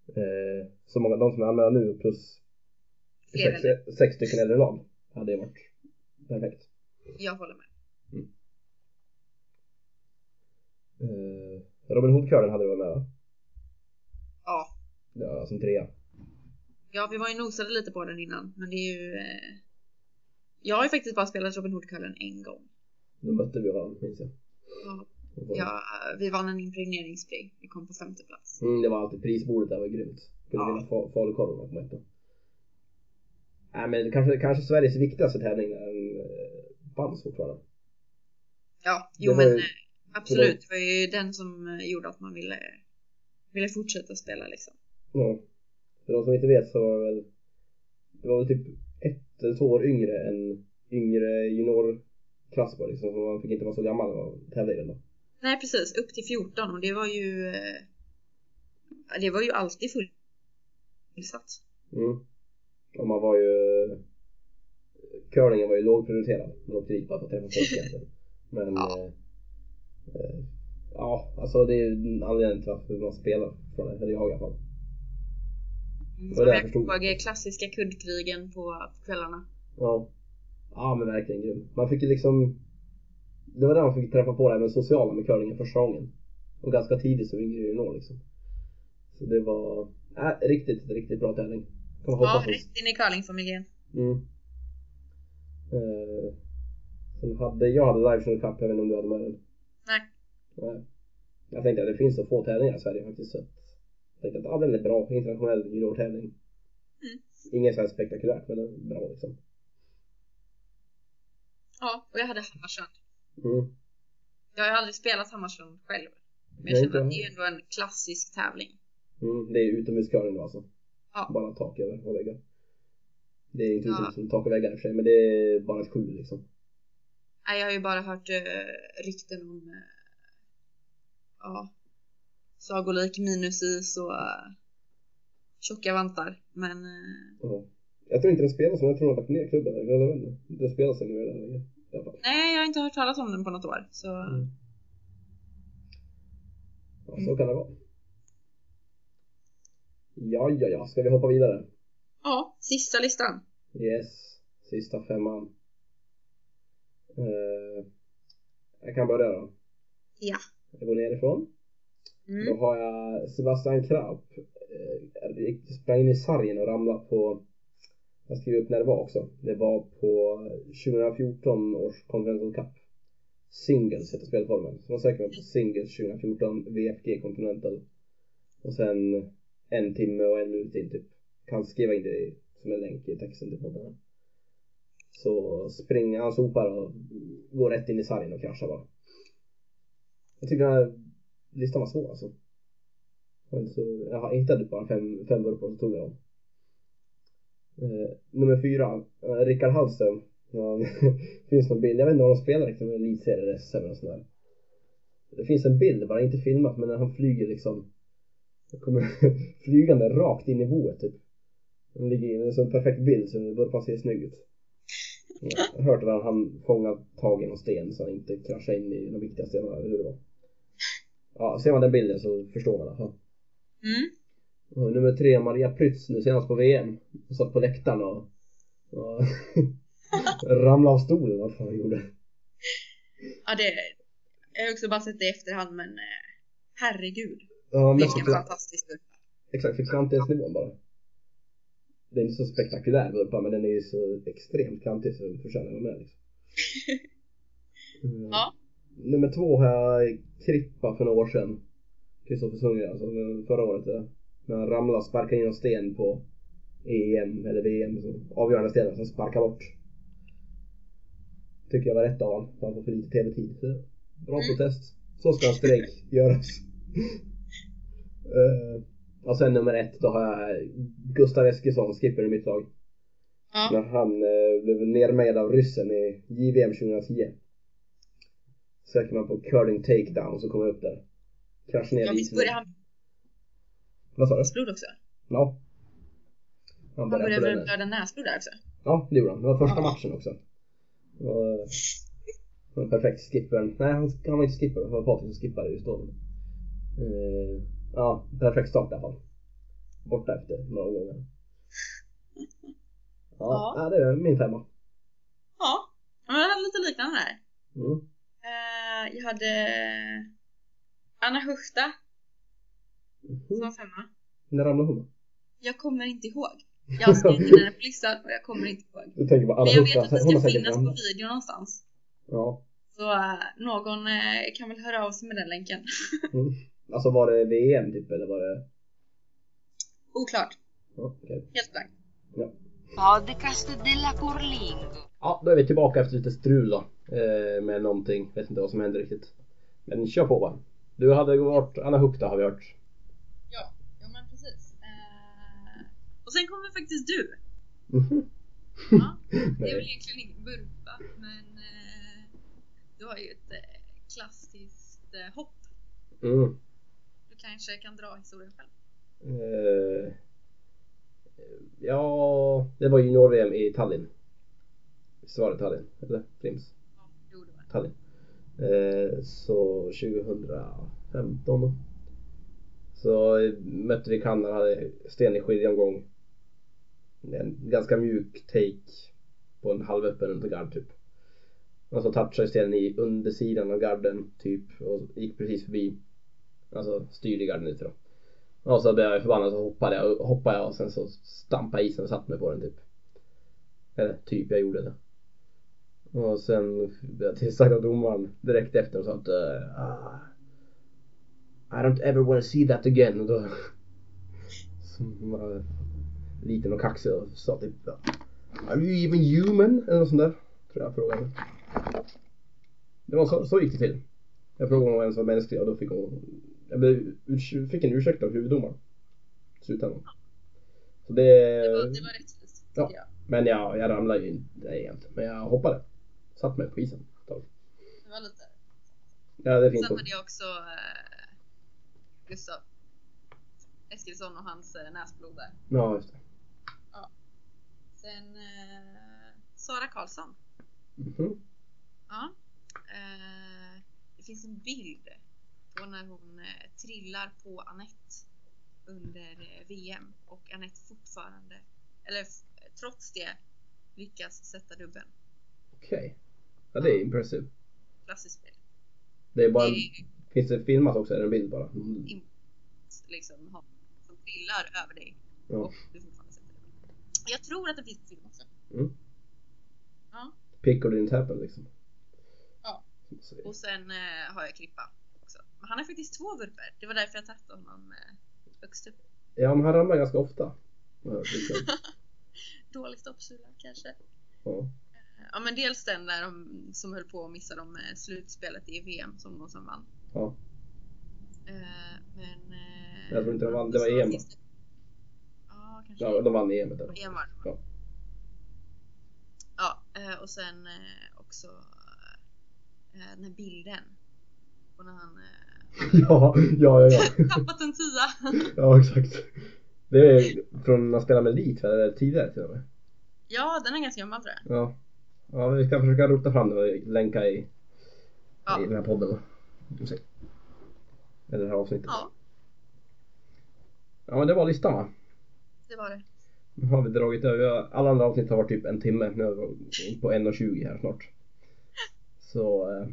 [SPEAKER 1] eh, Så många, de som är anmälda nu plus sex, sex stycken äldre lag hade det varit perfekt.
[SPEAKER 2] Jag håller med.
[SPEAKER 1] Eh, Robin Hood-kören hade du varit med va?
[SPEAKER 2] Ja.
[SPEAKER 1] Ja, som trea.
[SPEAKER 2] Ja, vi var ju nosade lite på den innan, men det är ju... Eh... Jag har ju faktiskt bara spelat Robin Hood-kullen en gång.
[SPEAKER 1] Då mötte vi varandra minns jag.
[SPEAKER 2] Ja. Ja, vi vann en impregneringsfri. Vi kom på femte plats.
[SPEAKER 1] Mm, det var alltid prisbordet där var grymt. Kunde
[SPEAKER 2] Ja.
[SPEAKER 1] vinna fa- falukorven och komma etta. Nej men kanske, kanske Sveriges viktigaste tävling den eh, fanns fortfarande.
[SPEAKER 2] Ja, jo men
[SPEAKER 1] ju-
[SPEAKER 2] eh, absolut. Det var ju den som eh, gjorde att man ville, ville fortsätta spela liksom.
[SPEAKER 1] Ja. För de som inte vet så var det väl Det var väl typ ett eller två år yngre än yngre juniorklass på liksom. Så man fick inte vara så gammal och tävla i den då.
[SPEAKER 2] Nej precis, upp till 14 och det var ju... eh, Det var ju alltid fullsatt.
[SPEAKER 1] Mm. Och man var ju Curlingen var ju lågprioriterad. Man åkte dit bara för att träffa folk egentligen. Men
[SPEAKER 2] Ja.
[SPEAKER 1] eh, eh, Ja, alltså det är ju anledningen till varför man spelar från det. Eller jag i alla fall. Det jag
[SPEAKER 2] kommer ihåg klassiska kuddkrigen på, kvällarna.
[SPEAKER 1] Ja. Ja men verkligen grym. Man fick ju liksom Det var där man fick träffa på det här med sociala med curlingen första gången. Och ganska tidigt som yngre junior liksom. Så det var äh, riktigt, riktigt bra tävling. Kan
[SPEAKER 2] Ja, rätt in i curlingfamiljen.
[SPEAKER 1] Mm. Eh, sen hade jag hade Live Cup, jag vet inte om du hade med den?
[SPEAKER 2] Nej.
[SPEAKER 1] Nej. Jag tänkte att det finns så få tävlingar i Sverige faktiskt så att tänkte att ja, den är bra, internationell juniortävling.
[SPEAKER 2] Mm.
[SPEAKER 1] Inget så här spektakulärt men den är bra liksom.
[SPEAKER 2] Ja, och jag hade Hammarstrand.
[SPEAKER 1] Mm.
[SPEAKER 2] Jag har aldrig spelat Hammarstrand själv. Men jag känner att det är ändå en klassisk tävling.
[SPEAKER 1] Mm. Det är utomhuscurling då alltså.
[SPEAKER 2] Ja.
[SPEAKER 1] Bara tak över och väggar. Det är inte
[SPEAKER 2] Ja.
[SPEAKER 1] som tak och väggar i och för sig men det är bara ett skjul liksom.
[SPEAKER 2] Nej, jag har ju bara hört uh, rykten om uh, ja, sagolik minusis och uh, tjocka vantar. Men uh,
[SPEAKER 1] Ja. Jag tror inte den spelas men jag tror de har lagt ner klubben. Jag vet inte. Det spelas inte mer där längre. I
[SPEAKER 2] nej, jag har inte hört talas om den på något år. Så
[SPEAKER 1] Mm. Ja, så
[SPEAKER 2] Mm.
[SPEAKER 1] kan det vara. Ja, ja, ja. Ska vi hoppa vidare?
[SPEAKER 2] ja, sista listan.
[SPEAKER 1] Yes. Sista femman. Eh, jag kan börja då.
[SPEAKER 2] Ja.
[SPEAKER 1] Jag går nerifrån. Då
[SPEAKER 2] Mm.
[SPEAKER 1] har jag Sebastian Krapp. Eh, sprang in i sargen och ramlade på jag skriver upp när det var också. Det var på 2014 års Continental Cup. Singles heter spelformen. Så man söker man på Singles 2014 VFG Continental. Och sen en timme och en minut in typ. Kan skriva in det som en länk i texten till podden. Så springer han sopar och går rätt in i sargen och kraschar bara. Jag tycker den här listan var svår alltså. Jag, inte så, jag hittade bara fem, fem burpar så tog jag dem. Eh, nummer fyra, eh, Rickard Hallström. Ja, finns någon bild, jag vet inte om de spelar liksom en elitserie eller SM eller sånt där. Det finns en bild, bara inte filmat, men när han flyger liksom kommer flygande rakt in i boet typ. Han ligger i en sån perfekt bild så burpan ser snygg ut. Jag har hört att han fångat tag i någon sten så han inte kraschar in i de viktiga stenarna eller hur det var. Ja, ser man den bilden så förstår man i alla fall.
[SPEAKER 2] Mm.
[SPEAKER 1] Nummer tre, Maria Prytz nu senast på VM. Hon satt på läktaren och, och ramlade av stolen vad fan hon gjorde.
[SPEAKER 2] Ja, det, jag har också bara sett det i efterhand, men eh, herregud.
[SPEAKER 1] Ja,
[SPEAKER 2] Vilken
[SPEAKER 1] för,
[SPEAKER 2] fantastisk burpa.
[SPEAKER 1] exakt för klantighetsnivån bara. Det är inte så spektakulär burpa men den är ju så extremt klantig så den förtjänar att vara med liksom. Mm.
[SPEAKER 2] Ja.
[SPEAKER 1] Nummer två har jag Krippa för några år sedan. Kristoffer Sundgren alltså förra året. ja. När han ramlade och sparkade in en sten på EM eller VM. Så avgörande stenen som sparkade bort. Tycker jag var rätt av honom. Han får för lite TV-tid. Bra
[SPEAKER 2] Mm.
[SPEAKER 1] protest. Så ska en strejk göras. Eh, och sen nummer ett då har jag Gustav Eskilsson, skipper i mitt lag.
[SPEAKER 2] Ja.
[SPEAKER 1] När han eh, blev nermejad av ryssen i JVM 2010. Söker man på curling takedown så kommer jag upp där. Kraschar ner
[SPEAKER 2] ja,
[SPEAKER 1] i isen.
[SPEAKER 2] började han
[SPEAKER 1] Vad sa du?
[SPEAKER 2] näsblod också?
[SPEAKER 1] Ja. Han
[SPEAKER 2] Han
[SPEAKER 1] började
[SPEAKER 2] började väl
[SPEAKER 1] den.
[SPEAKER 2] blöda näsblod där också?
[SPEAKER 1] Ja, det gjorde han. Det var första
[SPEAKER 2] Ja.
[SPEAKER 1] matchen också. Och, eh, han var perfekt skipper. Nej, han, han var inte skipper. Det var Patrik som skippade just då. Eh, ja, perfekt start i alla fall. Borta efter några gånger. Ja,
[SPEAKER 2] Ja.
[SPEAKER 1] det är min femma.
[SPEAKER 2] Ja, men jag hade lite liknande där.
[SPEAKER 1] Mm.
[SPEAKER 2] Eh, jag hade Anna Huchta som var femma.
[SPEAKER 1] När ramlade hon?
[SPEAKER 2] Jag kommer inte ihåg. Jag har skrivit henne på listan och jag kommer inte ihåg.
[SPEAKER 1] Du tänker på Anna
[SPEAKER 2] Men jag vet att det ska finnas på video någonstans.
[SPEAKER 1] Ja.
[SPEAKER 2] Så eh, någon eh, kan väl höra av sig med den länken.
[SPEAKER 1] Mm. Alltså var det VM typ eller var det?
[SPEAKER 2] Oklart.
[SPEAKER 1] Ja, okej.
[SPEAKER 2] Helt blankt.
[SPEAKER 3] Podcast della Curlingo.
[SPEAKER 1] Ja, då är vi tillbaka efter lite strul då. Eh, med någonting. Vet inte vad som händer riktigt. Men kör på bara. Du hade varit Anna Hukta har vi hört.
[SPEAKER 2] Ja, ja men precis. Eh, och sen kommer faktiskt du.
[SPEAKER 1] Mhm.
[SPEAKER 2] Ja, det är väl egentligen ingen burpa, men eh, du har ju ett eh, klassiskt eh, hopp.
[SPEAKER 1] Mm.
[SPEAKER 2] Du kanske kan dra historien själv.
[SPEAKER 1] Eh, ja, det var junior-VM i Tallinn. Visst var det Tallinn? Eller Frims? Tallinn. Eh, så 2015 då. Så eh, mötte vi Kanada, hade sten i skiljeomgång. En ganska mjuk take på en halvöppen undergard typ. Och så touchade stenen i undersidan av garden typ och gick precis förbi. Alltså styrde garden lite då. Och så blev jag förbannad så hoppade jag, hoppade jag och sen så stampade jag isen och satte mig på den typ. Eller typ, jag gjorde det. Och sen blev jag tillsagd av domaren direkt efter och sa att uh, I don't ever wanna see that again. Och då som var liten och kaxig och sa typ Are you even human? Eller något sånt där. Tror jag frågade. Det var så, så gick det till. Jag frågade om hon ens var mänsklig och då fick hon Jag blev, fick en ursäkt av huvuddomaren. I slutändan. Så det...
[SPEAKER 2] Det var, det var rättvist,
[SPEAKER 1] Ja.
[SPEAKER 2] jag.
[SPEAKER 1] Men jag, jag ramlade ju inte egentligen. Men jag hoppade. Satt mig på isen ett tag.
[SPEAKER 2] var lite.
[SPEAKER 1] Ja, det är fint.
[SPEAKER 2] Sen hade jag också eh, Gustav Eskilsson och hans eh, näsblod där.
[SPEAKER 1] Ja, just det.
[SPEAKER 2] Sen eh, Sara Karlsson.
[SPEAKER 1] Mhm.
[SPEAKER 2] Ja. Eh, det finns en bild på när hon eh, trillar på Anette under eh, VM och Anette fortfarande, eller trots det, lyckas sätta dubben.
[SPEAKER 1] Okej. Ja, det är impressive.
[SPEAKER 2] Klassiskt spel.
[SPEAKER 1] Det är bara...
[SPEAKER 2] Det är
[SPEAKER 1] Finns det filmat också? Är det en bild bara? Mm.
[SPEAKER 2] in- liksom som trillar över dig
[SPEAKER 1] Ja.
[SPEAKER 2] och du fortfarande sätter dubben. Jag tror att det finns film också.
[SPEAKER 1] Mm.
[SPEAKER 2] Ja.
[SPEAKER 1] Pick or didn't happen liksom.
[SPEAKER 2] Ja. Och sen eh, har jag Krippa också. Men han har faktiskt två vurper. Det var därför jag tagit honom eh, högst upp.
[SPEAKER 1] Ja, men han ramlar ganska ofta. liksom.
[SPEAKER 2] Dålig stoppsula kanske.
[SPEAKER 1] Ja.
[SPEAKER 2] Ja men dels den där de, som höll på att missa dem eh, slutspelet i VM som de som vann.
[SPEAKER 1] ja.
[SPEAKER 2] Eh, men... Eh,
[SPEAKER 1] Jag tror inte de vann, det var EM,
[SPEAKER 2] det- Ja kanske.
[SPEAKER 1] ja de vann EM.
[SPEAKER 2] EM var.
[SPEAKER 1] Ja.
[SPEAKER 2] Ja och sen också den här bilden. Och när han
[SPEAKER 1] Ja, ja, ja, ja.
[SPEAKER 2] tappat en tia.
[SPEAKER 1] Ja, exakt. Det är från när han spelade med Lit, eller tidigare till och med.
[SPEAKER 2] ja den är ganska gammal tror jag.
[SPEAKER 1] Ja. Ja, vi ska försöka rota fram det och länka i,
[SPEAKER 2] Ja.
[SPEAKER 1] i den här podden. Eller det här avsnittet.
[SPEAKER 2] Ja
[SPEAKER 1] Ja, men det var listan va?
[SPEAKER 2] det var det.
[SPEAKER 1] Nu har vi dragit över, alla andra avsnitt har varit typ en timme. Nu är vi på 1.20 här snart. Så, eh,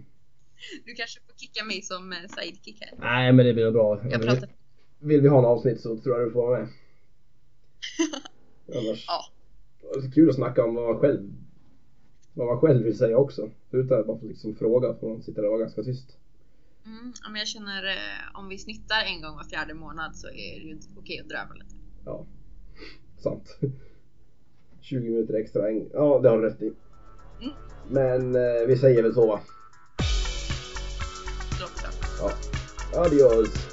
[SPEAKER 2] Du kanske får kicka mig som eh, sidekick här.
[SPEAKER 1] nej men det blir bra.
[SPEAKER 2] Jag pratar.
[SPEAKER 1] Vill vi ha en avsnitt så tror jag du får vara med. Annars,
[SPEAKER 2] Ja.
[SPEAKER 1] det är så kul att snacka om vad man själv vad man själv vill säga också. Utan att bara få liksom fråga, för man sitter där och vara ganska tyst.
[SPEAKER 2] Mm, ja, men jag känner eh, om vi snittar en gång var fjärde månad så är det ju inte okej att drömma lite.
[SPEAKER 1] Ja, sant. 20 minuter extra, en- ja det har du rätt i.
[SPEAKER 2] Mm.
[SPEAKER 1] Men eh, vi säger väl så va?
[SPEAKER 2] Det låter bra.
[SPEAKER 1] Ja. Adios!